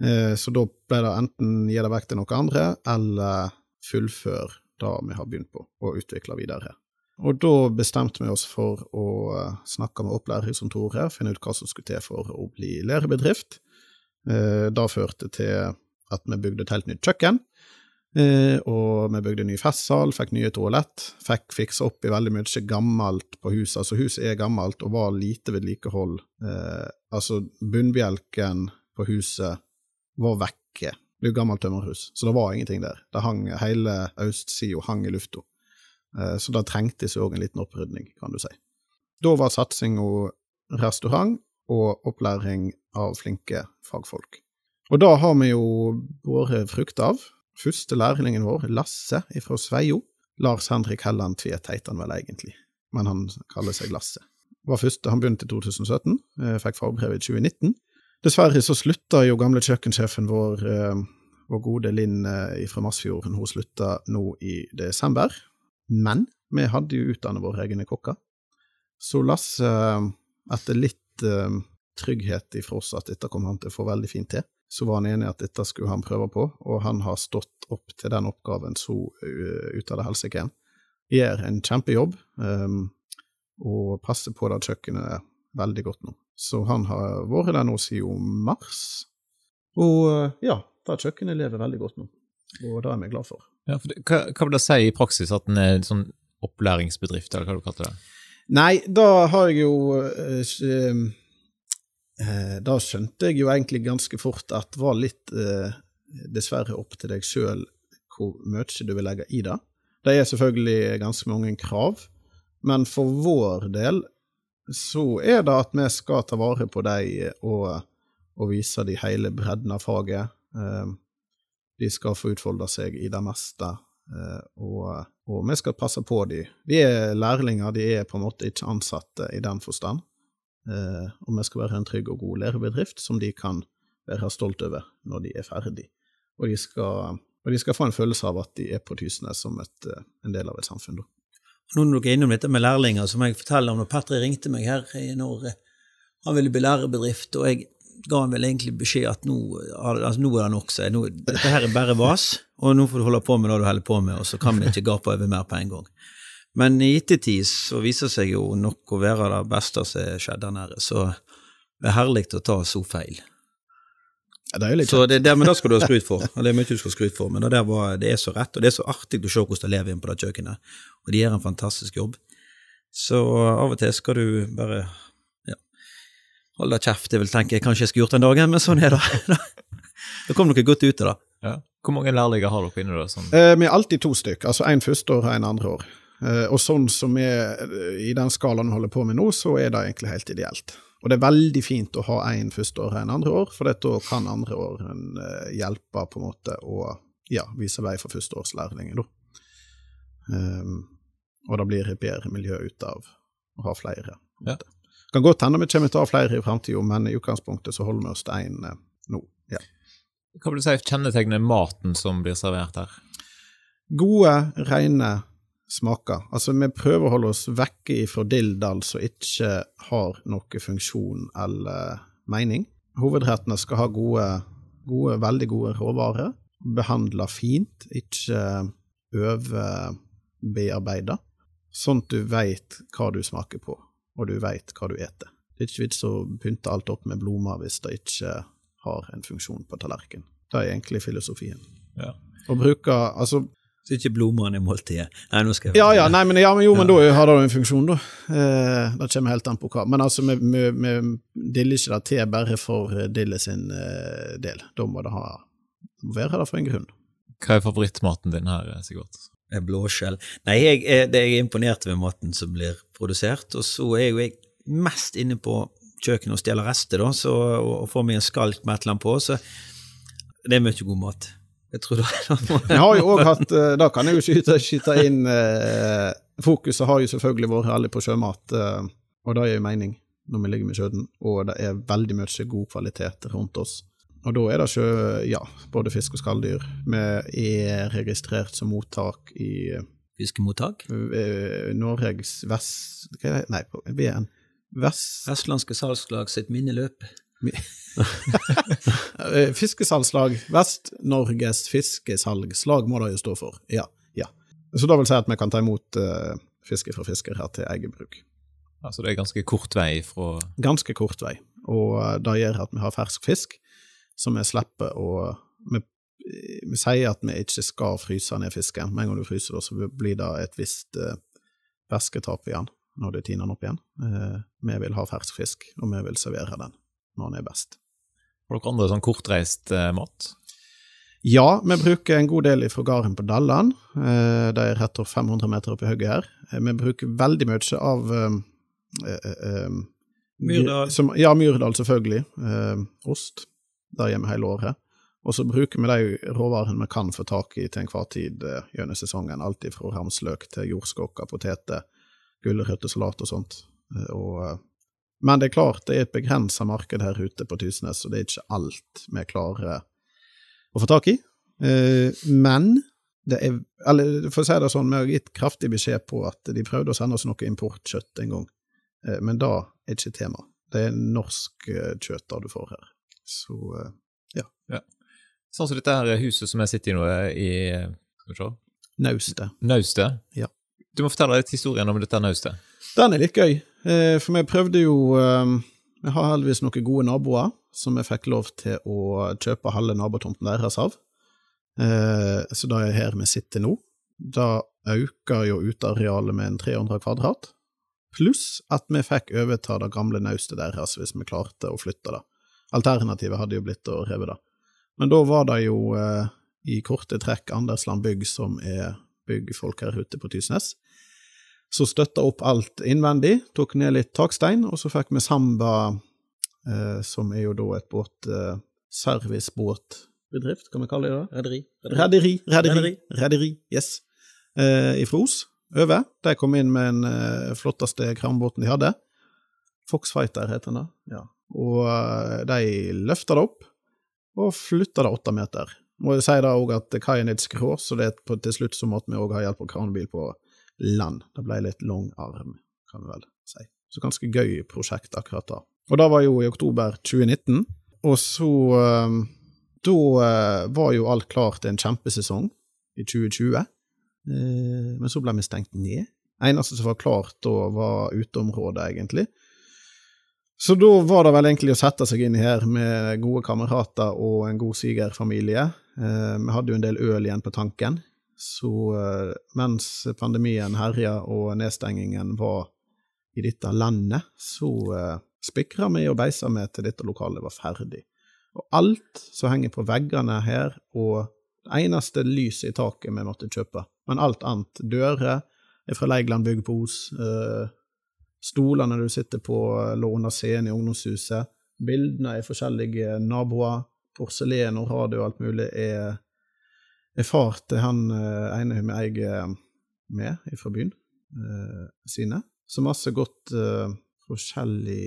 Eh, så da ble det enten gi det vekk til noen andre, eller fullføre det vi har begynt på, og utvikle videre. Og da bestemte vi oss for å eh, snakke med opplæringskontoret, finne ut hva som skulle til for å bli lærebedrift. Eh, det førte til at vi bygde et helt nytt kjøkken, og vi bygde ny festsal, fikk nye toalett, fikk fiksa opp i veldig mye gammelt på huset. Altså, huset er gammelt og var lite vedlikehold. Altså, bunnbjelken på huset var vekke. Det er jo gammelt tømmerhus, så det var ingenting der. Det hang, hele østsida hang i lufta. Eh, så da trengtes òg en liten opprydning, kan du si. Da var satsinga restaurant og opplæring av flinke fagfolk. Og da har vi jo båret frukt av. Første lærlingen vår, Lasse fra Sveio. Lars Henrik Helland Tvedt heter han vel egentlig, men han kaller seg Lasse. Var første, han begynte i 2017, eh, fikk fagbrev i 2019. Dessverre så slutta jo gamle kjøkkensjefen vår, eh, vår gode Linn fra Masfjorden, hun slutta nå i desember. Men vi hadde jo utdannet våre egne kokker. Så Lasse, eh, etter litt eh, trygghet ifra oss at dette kom han til å få veldig fint til, så var han enig at dette skulle han prøve på, og han har stått opp til den oppgaven så uh, ut av det helsike. Gjør en kjempejobb, um, og passer på det kjøkkenet veldig godt nå. Så han har vært der nå siden mars. Og eh, ja, det kjøkkenet lever veldig godt nå, og det er vi glad for.
Ja, det, hva, hva, vil det si i praksis at den er en sånn opplæringsbedrift, eller hva du kalte det?
Nei, da har jeg jo eh, eh, Da skjønte jeg jo egentlig ganske fort at det var litt eh, dessverre opp til deg sjøl hvor mye du vil legge i det. Det er selvfølgelig ganske mange krav, men for vår del så er det at vi skal ta vare på dem og, og vise dem hele bredden av faget. De skal få utfolde seg i det meste, eh, og, og vi skal passe på dem. De er lærlinger, de er på en måte ikke ansatte i den forstand. Eh, og vi skal være en trygg og god lærebedrift som de kan være stolt over når de er ferdig. Og de skal, og de skal få en følelse av at de er på Tysnes som et, eh, en del av et samfunn.
Nå når dere er innom dette med lærlinger, så må jeg fortelle om når Patrick ringte meg her i når han ville bli lærebedrift, og jeg ga han vel egentlig beskjed at nå, altså, nå er det nok. Dette her er bare vas, og nå får du holde på med det du holder på med, og så kan vi ikke gape over mer på en gang. Men i ettertid så viser det seg jo nok å være det beste som skjedde der nede, så det er herlig å ta så feil.
Ja, det er jo litt
så det, det, men det skal du ha skryt for. og det er mye du skal skryt for, men det, var, det, er så rett, og det er så artig å se hvordan de lever inn på det kjøkkenet. Og de gjør en fantastisk jobb. Så av og til skal du bare holde kjeft. jeg vil tenke jeg kanskje jeg skulle gjort den dagen, men sånn er det. *laughs* det kom dere godt ut av det.
Ja. Hvor mange lærlinger har dere inne da? Sånn?
Eh, vi er alltid to stykk, altså én første år og én andre år. Eh, og sånn som vi i den skalaen vi holder på med nå, så er det egentlig helt ideelt. Og det er veldig fint å ha én første år og en andre år, for da kan andre åren uh, hjelpe på en måte å ja, vise vei for førsteårslærlinger. Um, og det blir et bedre miljø ut av å ha flere. Ja. Kan godt hende vi kommer til å ha flere i framtida, men i utgangspunktet så holder vi oss til én uh, nå. Ja.
Hva vil du si kjennetegner maten som blir servert her?
Gode, rene smaker. Altså, vi prøver å holde oss vekke fra dilldall som ikke har noe funksjon eller mening. Hovedrettene skal ha gode, gode veldig gode råvarer. Behandla fint, ikke overbearbeida. Sånn at du veit hva du smaker på, og du veit hva du eter. Det er ikke vits å pynte alt opp med blomster hvis det ikke har en funksjon på tallerkenen. Det er egentlig filosofien.
Ja.
Å bruke, altså
så ikke blomstene i måltidet. Nei, nå skal
jeg... Ja, ja, nei, men, ja, men jo, men da har det jo en funksjon, da. Eh, det kommer helt an på hva. Men altså, vi, vi, diller ikke det til bare for eh, dille sin eh, del. Da må det ha, være det for en grunn.
Hva er favorittmaten din her, Sigurd?
Er blåskjell. Nei, jeg, er- det jeg er imponert ved maten som blir produsert, og så er jo jeg mest inne på kjøkkenet og stjeler rester, da, så, og, og får meg en skalk med et eller annet på, så det er mye god mat. Jeg tror det.
Jeg har jo òg hatt eh, Da kan jeg jo skyte, skyte inn eh, Fokuset har jo selvfølgelig vært alle på sjømat, eh, og det gir jo mening når vi ligger med sjøen, og det er veldig mye god kvalitet rundt oss. Og da er det ikke ja, både fisk og skalldyr. Vi er registrert som mottak i
Fiskemottak.
eh, Norges vest... Hva er det? Nei, på VN. Vest...
Vestlandske salgslag sitt minneløp. *laughs*
Eh, Fiskesalgslag. Vest-Norges fiskesalgslag må det jo stå for. Ja. ja. Så det vil si at vi kan ta imot uh, fiske fra fisker her til eget bruk.
Altså det er ganske kort vei fra
Ganske kort vei, og eh, det gjør at vi har fersk fisk som vi slipper å vi, vi sier at vi ikke skal fryse ned fisken. Med en gang du fryser det, så blir det et visst væsketap igjen når du tiner den opp igjen. Eh, vi vil ha fersk fisk, og vi vil servere den når den er best.
Har dere andre sånn kortreist eh, mat?
Ja, vi bruker en god del fra gården på Dalland. Eh, det er rett over 500 meter oppe i høyet her. Eh, vi bruker veldig mye av eh, eh, eh,
Myrdal.
Som, ja, Myrdal, selvfølgelig. Eh, ost. Det hjemme hele året. Og så bruker vi de råvarene vi kan få tak i til enhver tid eh, gjennom sesongen. Alt fra ramsløk til jordskokker, poteter, gulrøttesalat og sånt. Eh, og, eh, men det er klart, det er et begrensa marked her ute på Tysnes, og det er ikke alt vi klarer å få tak i. Men det er Eller for å si det sånn, vi har gitt kraftig beskjed på at de prøvde å sende oss noe importkjøtt en gang, men det er ikke tema. Det er norsk kjøtt du får her. Så ja.
Sånn som dette her huset som jeg sitter i nå, i skal vi se,
naustet.
Naustet.
Ja.
Du må fortelle litt historien om dette naustet.
Den er litt gøy, eh, for vi prøvde jo eh, Vi har heldigvis noen gode naboer som vi fikk lov til å kjøpe halve nabotomten deres av. Eh, Så det er her vi sitter nå. Da øker jo utearealet med en 300 kvadrat, pluss at vi fikk overta det gamle naustet deres hvis vi klarte å flytte det. Alternativet hadde jo blitt å heve det. Men da var det jo eh, i korte trekk Andersland Bygg, som er byggfolk her ute på Tysnes, som støtta opp alt innvendig, tok ned litt takstein, og så fikk vi Samba, eh, som er jo da et båt, eh, servicebåtbedrift, kan vi kalle det det?
Rederi.
Rederi, rederi,
Rederi.
rederi, yes. Eh, I Fros, over. De kom inn med den eh, flotteste krambåten de hadde. Foxfighter heter den da, ja. Og eh, de løfta det opp, og flytta det åtte meter. Må jeg si da òg at kaien er litt skrå, så det er til slutt så måtte vi òg ha hjelp av kranbil på land. Det ble litt lang arm, kan vi vel si. Så ganske gøy prosjekt akkurat da. Og det var jo i oktober 2019, og så eh, Da eh, var jo alt klart en kjempesesong i 2020, eh, men så ble vi stengt ned. Eneste som var klart da, var uteområdet, egentlig. Så da var det vel egentlig å sette seg inn her med gode kamerater og en god svigerfamilie. Eh, vi hadde jo en del øl igjen på tanken, så eh, mens pandemien herja og nedstengingen var i dette landet, så eh, spikra vi og beisa vi til dette lokalet var ferdig. Og alt som henger på veggene her, og det eneste lyset i taket vi måtte kjøpe, men alt annet, dører er fra Leigland bygg på Os, stolene du sitter på, lå under scenen i ungdomshuset, bildene er forskjellige naboer, porselen og radio og alt mulig er, er far til han eh, ene hun eier med fra byen eh, sine. Så masse godt eh, forskjellig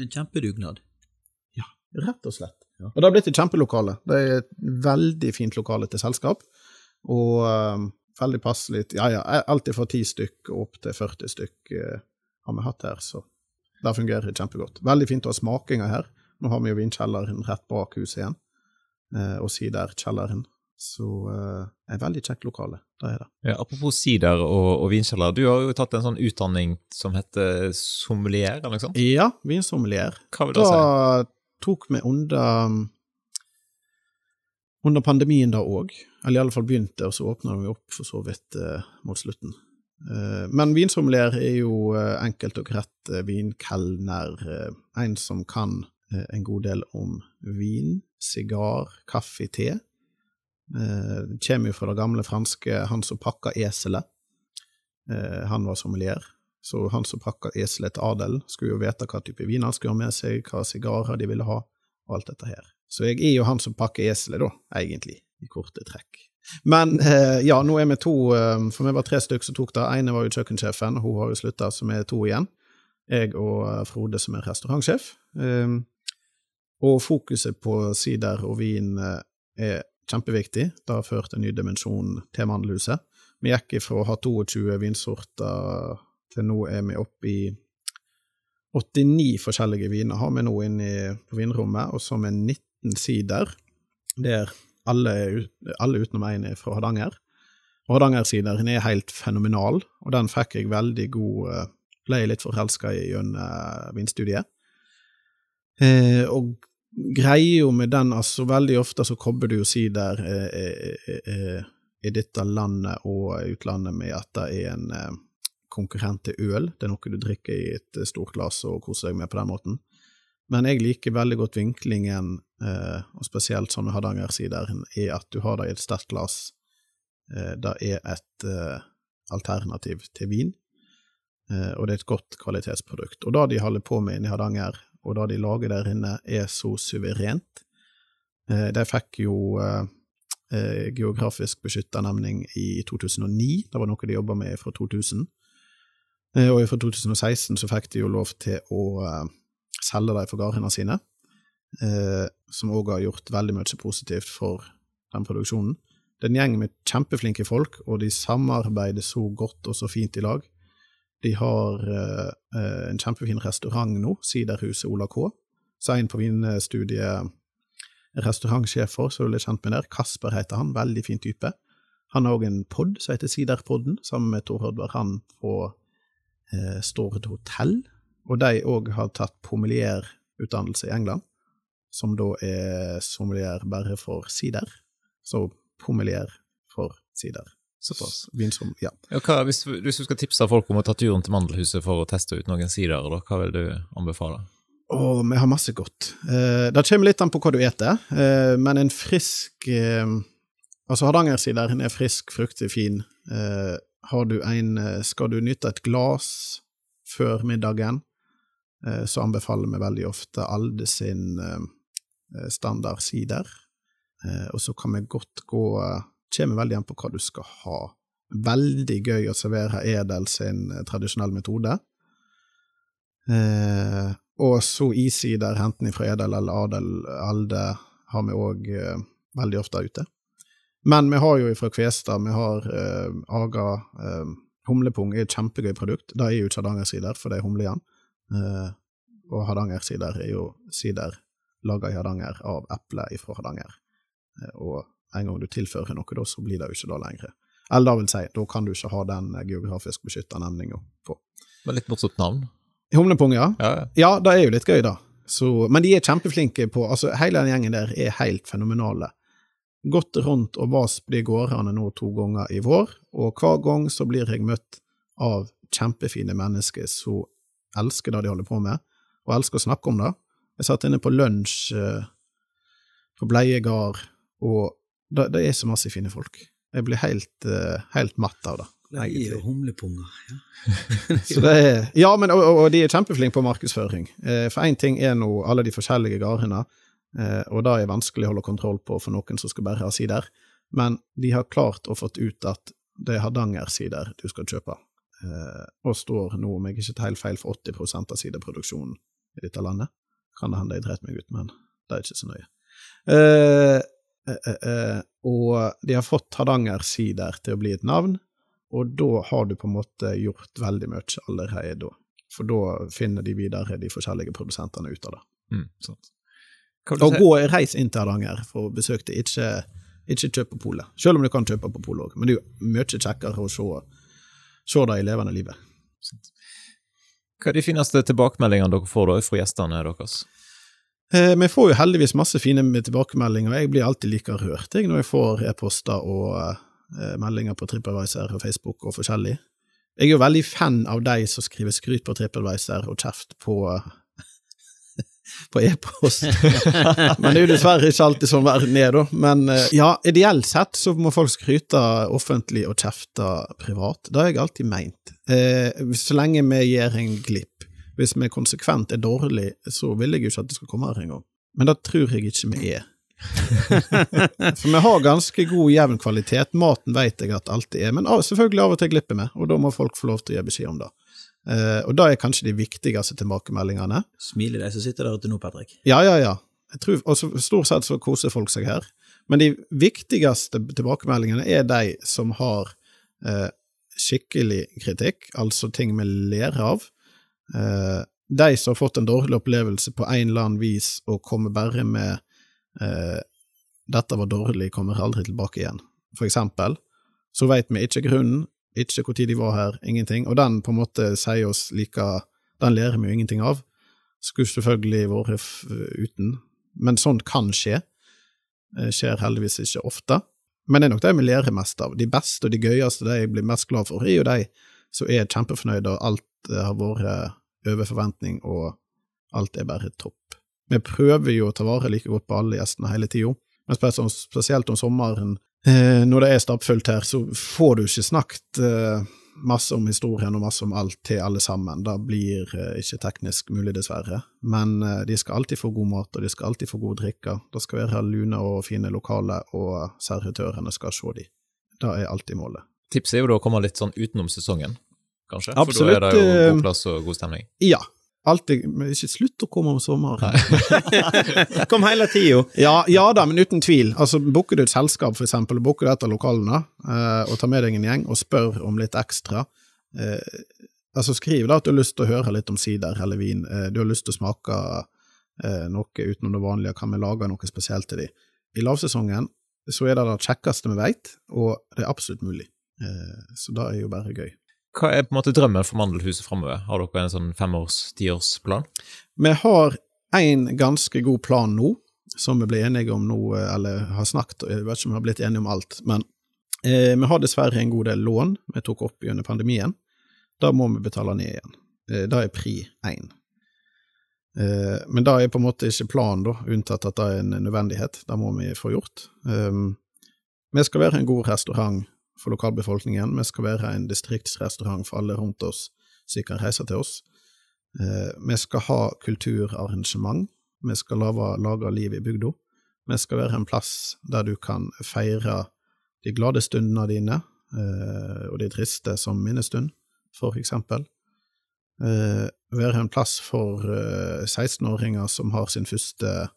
En kjempedugnad.
Rett og slett. Og det har blitt et kjempelokale. Det er et veldig fint lokale til selskap, og um, veldig passelig. Ja, ja, alt fra ti stykk opp til 40 stykk uh, har vi hatt her, så det fungerer kjempegodt. Veldig fint å ha smakinger her. Nå har vi jo vinkjelleren rett bak huset igjen, eh, og siderkjelleren. Så eh, et veldig kjekt lokale, det er det.
Ja, apropos sider og, og vinkjeller, du har jo tatt en sånn utdanning som heter sommelier, eller noe sånt?
Ja, vinsommelier.
Hva vil det si?
Da tok vi under under pandemien da òg, eller i alle fall begynte, og så åpna vi opp for så vidt eh, mot slutten. Eh, men vinsommelier er jo eh, enkelt og greit eh, vinkelner, en som kan en god del om vin, sigar, kaffe, te. Kommer jo fra det gamle franske han som pakka eselet. Han var sommelier. Så han som pakka eselet til adelen, skulle jo vite hva type vin han skulle ha med seg, hva sigarer de ville ha, og alt dette her. Så jeg er jo han som pakker eselet, da, egentlig, i korte trekk. Men eh, ja, nå er vi to, eh, for vi var tre stykker som tok det. ene var jo kjøkkensjefen, hun har jo slutta, så vi er to igjen. Jeg og eh, Frode som er restaurantsjef. Eh, og fokuset på sider og vin eh, er kjempeviktig. Det har ført en ny dimensjon til Mandelhuset. Vi gikk ifra å ha 22 vinsorter til nå er vi oppe i 89 forskjellige viner har vi nå inne på vinrommet, og så med 19 sider, der alle, alle utenom én er fra Hardanger. Og Hardanger-sideren er helt fenomenal, og den fikk jeg veldig god Ble jeg litt forelska i gjennom vinstudiet. Eh, og greia jo med den, altså veldig ofte så kobler du jo sider eh, eh, eh, i dette landet og utlandet med at det er en eh, konkurrent til øl. Det er noe du drikker i et stort glass og koser deg med på den måten. Men jeg liker veldig godt vinklingen, eh, og spesielt sånn med Hardanger-sideren, er at du har det i et sterkt glass. Eh, det er et eh, alternativ til vin, og det er et godt kvalitetsprodukt. Og det de holder på med inne i Hardanger, og det de lager der inne, er så suverent. De fikk jo geografisk beskytta nemning i 2009, det var noe de jobba med fra 2000. Eh, og fra 2016 så fikk de jo lov til å selge dem for gardene sine, eh, som òg har gjort veldig mye positivt for den produksjonen. Det er en gjeng med kjempeflinke folk, og de samarbeider så godt og så fint i lag. De har eh, en kjempefin restaurant nå, Siderhuset Ola K. Så en på vinstudiet restaurantsjef for, så er du litt kjent med der. Kasper heter han, veldig fin type. Han har òg en pod som heter Siderpodden, sammen med Tor Hødvar, Han på eh, Stord hotell, og de òg har tatt pommelierutdannelse i England, som da er sommelier bare for sider. Så pommelier for sider.
Såpass.
Vinsom, ja.
ja hva, hvis, hvis, du skal tipse folk om å ta turen til Mandelhuset for å teste ut noen sider, hva vil du anbefale?
Å, vi har masse godt. Eh, det kommer litt an på hva du eter, eh, men en frisk eh, Altså, Hardangersideren er frisk, fruktig, fin. Eh, har du en eh, Skal du nytte et glass før middagen, så anbefaler vi veldig ofte Alde sin standardsider. standard sider. Og så kan vi godt gå Kommer veldig an på hva du skal ha. Veldig gøy å servere Edel sin tradisjonelle metode. Og så isider, enten fra Edel eller Adel, Alde, har vi òg veldig ofte ute. Men vi har jo fra Kvestad, vi har eh, Aga eh, Humlepung er et kjempegøy produkt. Det er jo ikke Hardangersider, for det er humle igjen. Eh, og Hardanger-sider er jo sider laga i Hardanger av eple fra Hardanger. Eh, og en gang du tilfører noe, da, så blir det jo ikke det lenger. Eller da vil si, da kan du ikke ha den geografisk beskytta nemninga på.
Men litt morsomt navn?
Humlepung, ja.
Ja, ja.
ja, det er jo litt gøy, da. Så, men de er kjempeflinke på altså Hele den gjengen der er helt fenomenale gått rundt og vast de gårdene nå to ganger i vår, og hver gang så blir jeg møtt av kjempefine mennesker som elsker det de holder på med, og elsker å snakke om det. Jeg satt inne på lunsj eh, på Bleiegard, og det, det, er så masse fine folk. Jeg blir helt, eh, helt matt av det.
Det er jo humlepunger. Ja. *laughs*
er, ja, men, og, og, de er kjempeflinke på markedsføring. Eh, for én ting er nå alle de forskjellige gardene, og det er vanskelig å holde kontroll på for noen som skal bare ha sider. Men de har klart å fått ut at det er Hardanger-sider du skal kjøpe, og står nå, om jeg ikke tar helt feil, for 80% av sideproduksjonen i dette landet. Kan det hende jeg dreit meg ut, men det er ikke så nøye. Eh, eh, eh, og de har fått Hardanger-sider til å bli et navn, og da har du på en måte gjort veldig mye allerede da. For da finner de videre de forskjellige produsentene ut av det.
Mm, sant.
Og gå reis inn til Hardanger for å besøke det, ikke, ikke kjøp på polet. Selv om du kan kjøpe på polet òg, men det er jo mye kjekkere å se, se det i levende livet.
Hva er de fineste tilbakemeldingene dere får da fra gjestene deres?
Eh, vi får jo heldigvis masse fine tilbakemeldinger, og jeg blir alltid like rørt jeg, når jeg får e-poster og eh, meldinger på TripAdvisor og Facebook og forskjellig. Jeg er jo veldig fan av de som skriver skryt på TripAdvisor og kjeft på på e-post. *laughs* Men det er jo dessverre ikke alltid sånn verden er, da. Men eh, ja, ideelt sett så må folk skryte offentlig og kjefte privat. Det har jeg alltid meint. Eh, så lenge vi gjør en glipp. Hvis vi konsekvent er dårlig, så vil jeg jo ikke at det skal komme her engang. Men det tror jeg ikke vi er. *laughs* For vi har ganske god jevn kvalitet. Maten vet jeg at alltid er, men selvfølgelig av og til glipper vi, og da må folk få lov til å gi beskjed om det. Uh, og det er kanskje de viktigste tilbakemeldingene.
Smiler de som sitter der ute nå, Patrick?
Ja, ja, ja. Tror, og Stort sett så koser folk seg her. Men de viktigste tilbakemeldingene er de som har uh, skikkelig kritikk, altså ting vi ler av. Uh, de som har fått en dårlig opplevelse på en eller annen vis og kommer bare med 'dette var dårlig, kommer aldri tilbake igjen', for eksempel, så vet vi ikke grunnen, ikke hvor tid de var her, ingenting. Og den på en måte sier oss like Den lærer vi jo ingenting av. Skulle selvfølgelig vært uten, men sånt kan skje. Skjer heldigvis ikke ofte. Men det er nok det vi lærer mest av. De beste og de gøyeste, de jeg blir mest glad for, er jo de som er kjempefornøyde, og alt har vært over forventning, og alt er bare topp. Vi prøver jo å ta vare like godt på alle gjestene hele tida, men spesielt om sommeren Eh, når det er stappfullt her, så får du ikke snakket eh, masse om historien og masse om alt til alle sammen. Det blir eh, ikke teknisk mulig, dessverre. Men de skal alltid få god mat, og de skal alltid få god drikke. Det skal være lune og fine lokaler, og servitørene skal se dem. Det er alltid målet.
Tipset er jo da å komme litt sånn utenom sesongen, kanskje?
Absolutt.
For da er det jo god plass og god stemning?
Ja, Alltid, men ikke slutt å komme om sommeren. *laughs*
Kom hele tida.
Ja, ja, da, men uten tvil. Altså, Booker du et selskap, for eksempel, og booker du et av lokalene, eh, og tar med deg en gjeng og spør om litt ekstra, eh, altså skriv da at du har lyst til å høre litt om sider eller vin, eh, du har lyst til å smake eh, noe utenom det vanlige, kan vi lage noe spesielt til dem? I lavsesongen så er det det kjekkeste vi veit, og det er absolutt mulig. Eh, så det er jo bare gøy.
Hva er på en måte drømmen for Mandelhuset framover? Har dere en sånn femårs-, tiårsplan?
Vi har en ganske god plan nå, som vi ble enige om nå, eller har snakket Jeg vet ikke om vi har blitt enige om alt, men eh, vi har dessverre en god del lån vi tok opp under pandemien. Da må vi betale ned igjen. Eh, det er pri én. Eh, men det er på en måte ikke planen, da, unntatt at det er en nødvendighet. Det må vi få gjort. Eh, vi skal være en god restaurant for lokalbefolkningen. Vi skal være en distriktsrestaurant for alle rundt oss, som kan reise til oss. Eh, vi skal ha kulturarrangement. Vi skal lage, lage liv i bygda. Vi skal være en plass der du kan feire de glade stundene dine, eh, og de triste som minnestund, for eksempel. Eh, være en plass for 16-åringer som har sin første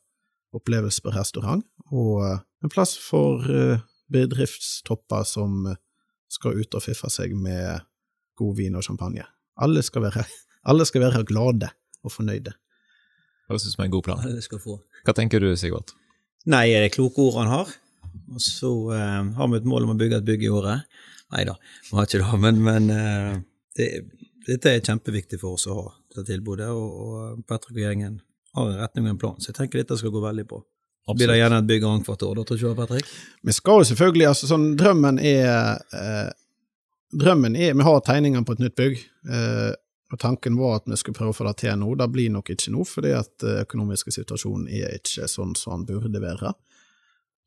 opplevelse på restaurant, og en plass for bedriftstopper som skal ut og fiffe seg med god vin og champagne. Alle skal være, *laughs* alle skal være glade og fornøyde.
Høres ut som en god plan.
Det skal få.
Hva tenker du, Sigvart?
Nei, er det kloke ord han har? Og så uh, har vi et mål om å bygge et bygg i året. Nei da, vi har ikke det, *laughs* men, men uh, det, dette er kjempeviktig for oss å ha, dette tilbudet. Og, og Patrick og gjengen har en retning og en plan, så jeg tenker dette skal gå veldig bra. Absolutt. Blir det gjerne et bygg annethvert år, da, tror du ikke Patrick?
Vi skal jo selvfølgelig, altså sånn, drømmen er eh, Drømmen er Vi har tegninger på et nytt bygg, eh, og tanken var at vi skulle prøve å få det til nå. Det blir nok ikke nå, fordi at eh, økonomiske situasjonen er ikke sånn som den burde være.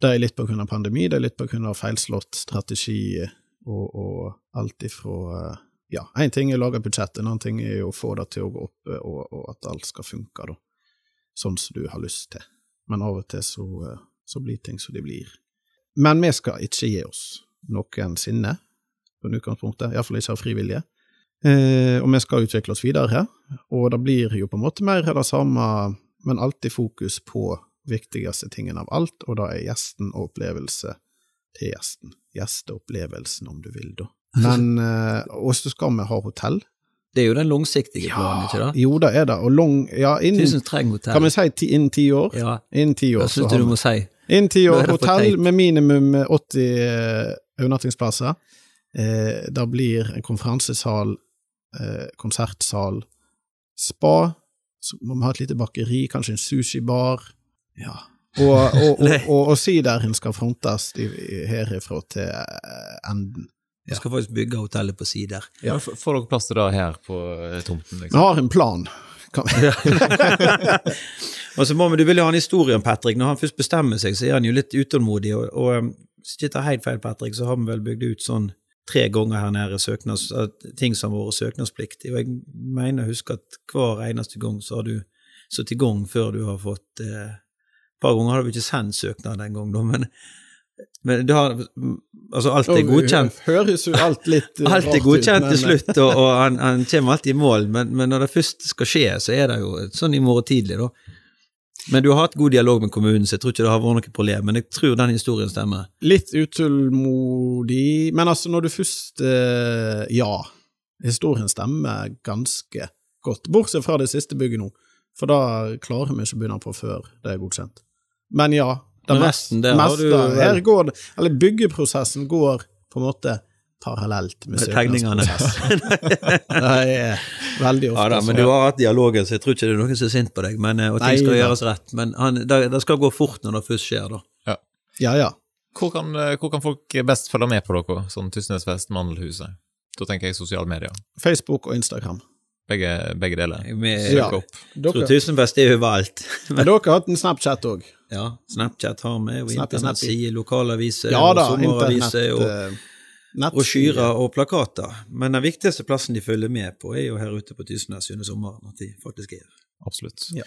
Det er litt på grunn av pandemi, det er litt på grunn av feilslått strategi og, og alt ifra eh, Ja, én ting er å lage budsjett, en annen ting er å få det til å gå opp, og, og at alt skal funke, da. Sånn som du har lyst til men av og til så, eh, så blir ting som de blir. Men vi skal ikke gi oss noensinne, på utgangspunktet, iallfall ikke av frivillige. Eh, og vi skal utvikle oss videre, og det blir jo på en måte mer det samme, men alltid fokus på viktigste tingen av alt, og da er gjesten og opplevelse til gjesten. Gjesteopplevelsen, om du vil, da. *laughs* Men eh, også skal vi ha hotell,
det er jo den langsiktige planen, ikke det?
Jo, det er det. Og lang ja, innen. Kan vi si ti, innen ti år?
Ja.
Innen ti år.
Det syns du må si.
Innen ti år, hotell med minimum 80 eh, overnattingsplasser. Eh, det blir en konferansesal, eh, konsertsal, spa, så må vi ha et lite bakeri, kanskje en sushibar. Ja. Og, og, *laughs* og, og, og sideren skal frontes herifra til eh, enden.
Vi skal faktisk bygge hotellet på sider.
Ja. Får dere plass til det her på eh, tomten? Liksom?
Vi har en plan. *laughs*
Og så må vi, Du vil jo ha en historie om Patrick. Når han først bestemmer seg, så er han jo litt utålmodig. Og, og um, hvis jeg ikke tar helt feil, Patrick, så har vi vel bygd ut sånn tre ganger her nede søknads, ting som har vært søknadspliktig. Og jeg mener å huske at hver eneste gang så har du satt i gang før du har fått eh, Et par ganger har du ikke sendt søknad den gangen, da, men, men du har, altså alt er godkjent.
Høres jo alt litt eh,
Alt er godkjent til slutt, og, og han, han kommer alltid i mål, men, men når det først skal skje, så er det jo sånn i morgen tidlig, da. Men du har hatt god dialog med kommunen, så jeg tror ikke det har vært noe problem. Men jeg tror den historien stemmer.
Litt utålmodig, men altså, når du først eh, Ja, historien stemmer ganske godt, bortsett fra det siste bygget nå, for da klarer vi ikke å begynne på før det er godkjent. Men ja, det
resten, der har du
her går det Eller byggeprosessen går på en måte parallelt med
Med tegningene. *laughs*
søknadsprosessen. det er veldig ofte
Ja da, men du har hatt dialogen, så jeg tror ikke det er noen som er sint på deg. Men, eh, og ting
Nei,
skal gjøres rett. Men han, det, det skal gå fort når det først skjer, da.
Ja, ja.
Hvor kan, eh, hvor kan folk best følge med på dere, sånn Tysnesfest, Mandelhuset? Da tenker jeg sosiale medier.
Facebook og Instagram.
Begge, begge deler.
Med,
Ja. Dere,
Tusenfest er overalt.
men dere har hatt en Snapchat òg?
Ja, Snapchat har vi, og internettsider, lokalaviser,
Ja
og sommeraviser,
internett...
og
skyrer nettsider.
og plakater. Men den viktigste plassen de følger med på, er jo her ute på Tysnes under sommeren, at de faktisk er.
Absolutt.
Ja.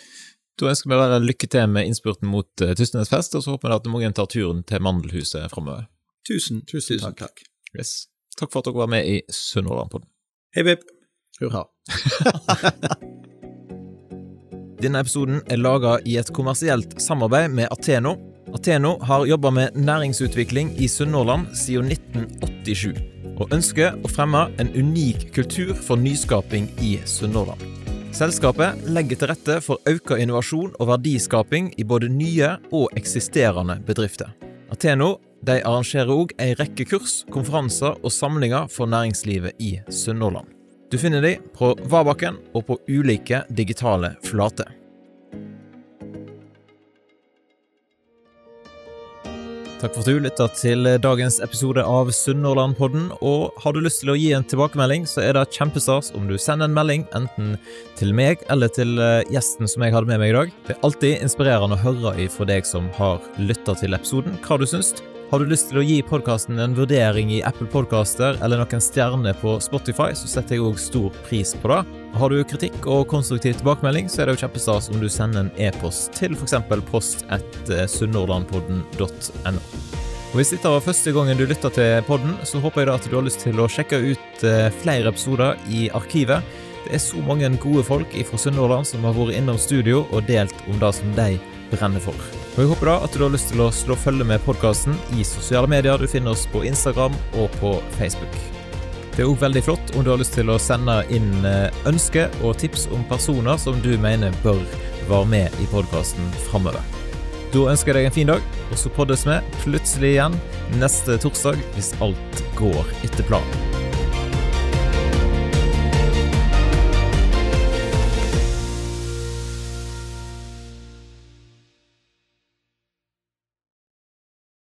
Da ønsker vi dere lykke til med innspurten mot uh, Tysnesfest, og så håper vi at mange tar turen til Mandelhuset framover.
Tusen,
Tusen
tusen,
takk.
takk.
Yes. Takk for at dere var med i Sunnhordlandpodden.
Hei, Bib.
Hurra. *laughs*
Denne episoden er laga i et kommersielt samarbeid med Ateno. Ateno har jobba med næringsutvikling i Sunnhordland siden 1987, og ønsker å fremme en unik kultur for nyskaping i Sunnhordland. Selskapet legger til rette for økt innovasjon og verdiskaping i både nye og eksisterende bedrifter. Ateno arrangerer òg ei rekke kurs, konferanser og samlinger for næringslivet i Sunnhordland. Du finner de på Vabakken og på ulike digitale flater. Takk for at du lytta til dagens episode av Sunnhordlandpodden. Og har du lyst til å gi en tilbakemelding, så er det kjempestas om du sender en melding enten til meg eller til eh, gjesten som jeg hadde med meg i dag. Det er alltid inspirerende å høre ifra deg som har lytta til episoden, hva du syns. Har du lyst til å gi podkasten en vurdering i Apple Podcaster eller noen stjerner på Spotify, så setter jeg òg stor pris på det. Har du kritikk og konstruktiv tilbakemelding, så er det jo kjempestas om du sender en e-post til f.eks. post etter sunnhordlandpodden.no. Og Hvis dette var første gangen du lytta til podden, så håper jeg da at du har lyst til å sjekke ut eh, flere episoder i arkivet. Det er så mange gode folk fra Sunnhordland som har vært innom studio og delt om det som de brenner for. Og Jeg håper da at du har lyst til å slå følge med podkasten i sosiale medier. Du finner oss på Instagram og på Facebook. Det er òg veldig flott om du har lyst til å sende inn eh, ønsker og tips om personer som du mener bør være med i podkasten framover. Da ønsker jeg deg en fin dag, og så poddes vi plutselig igjen neste torsdag hvis alt går etter planen.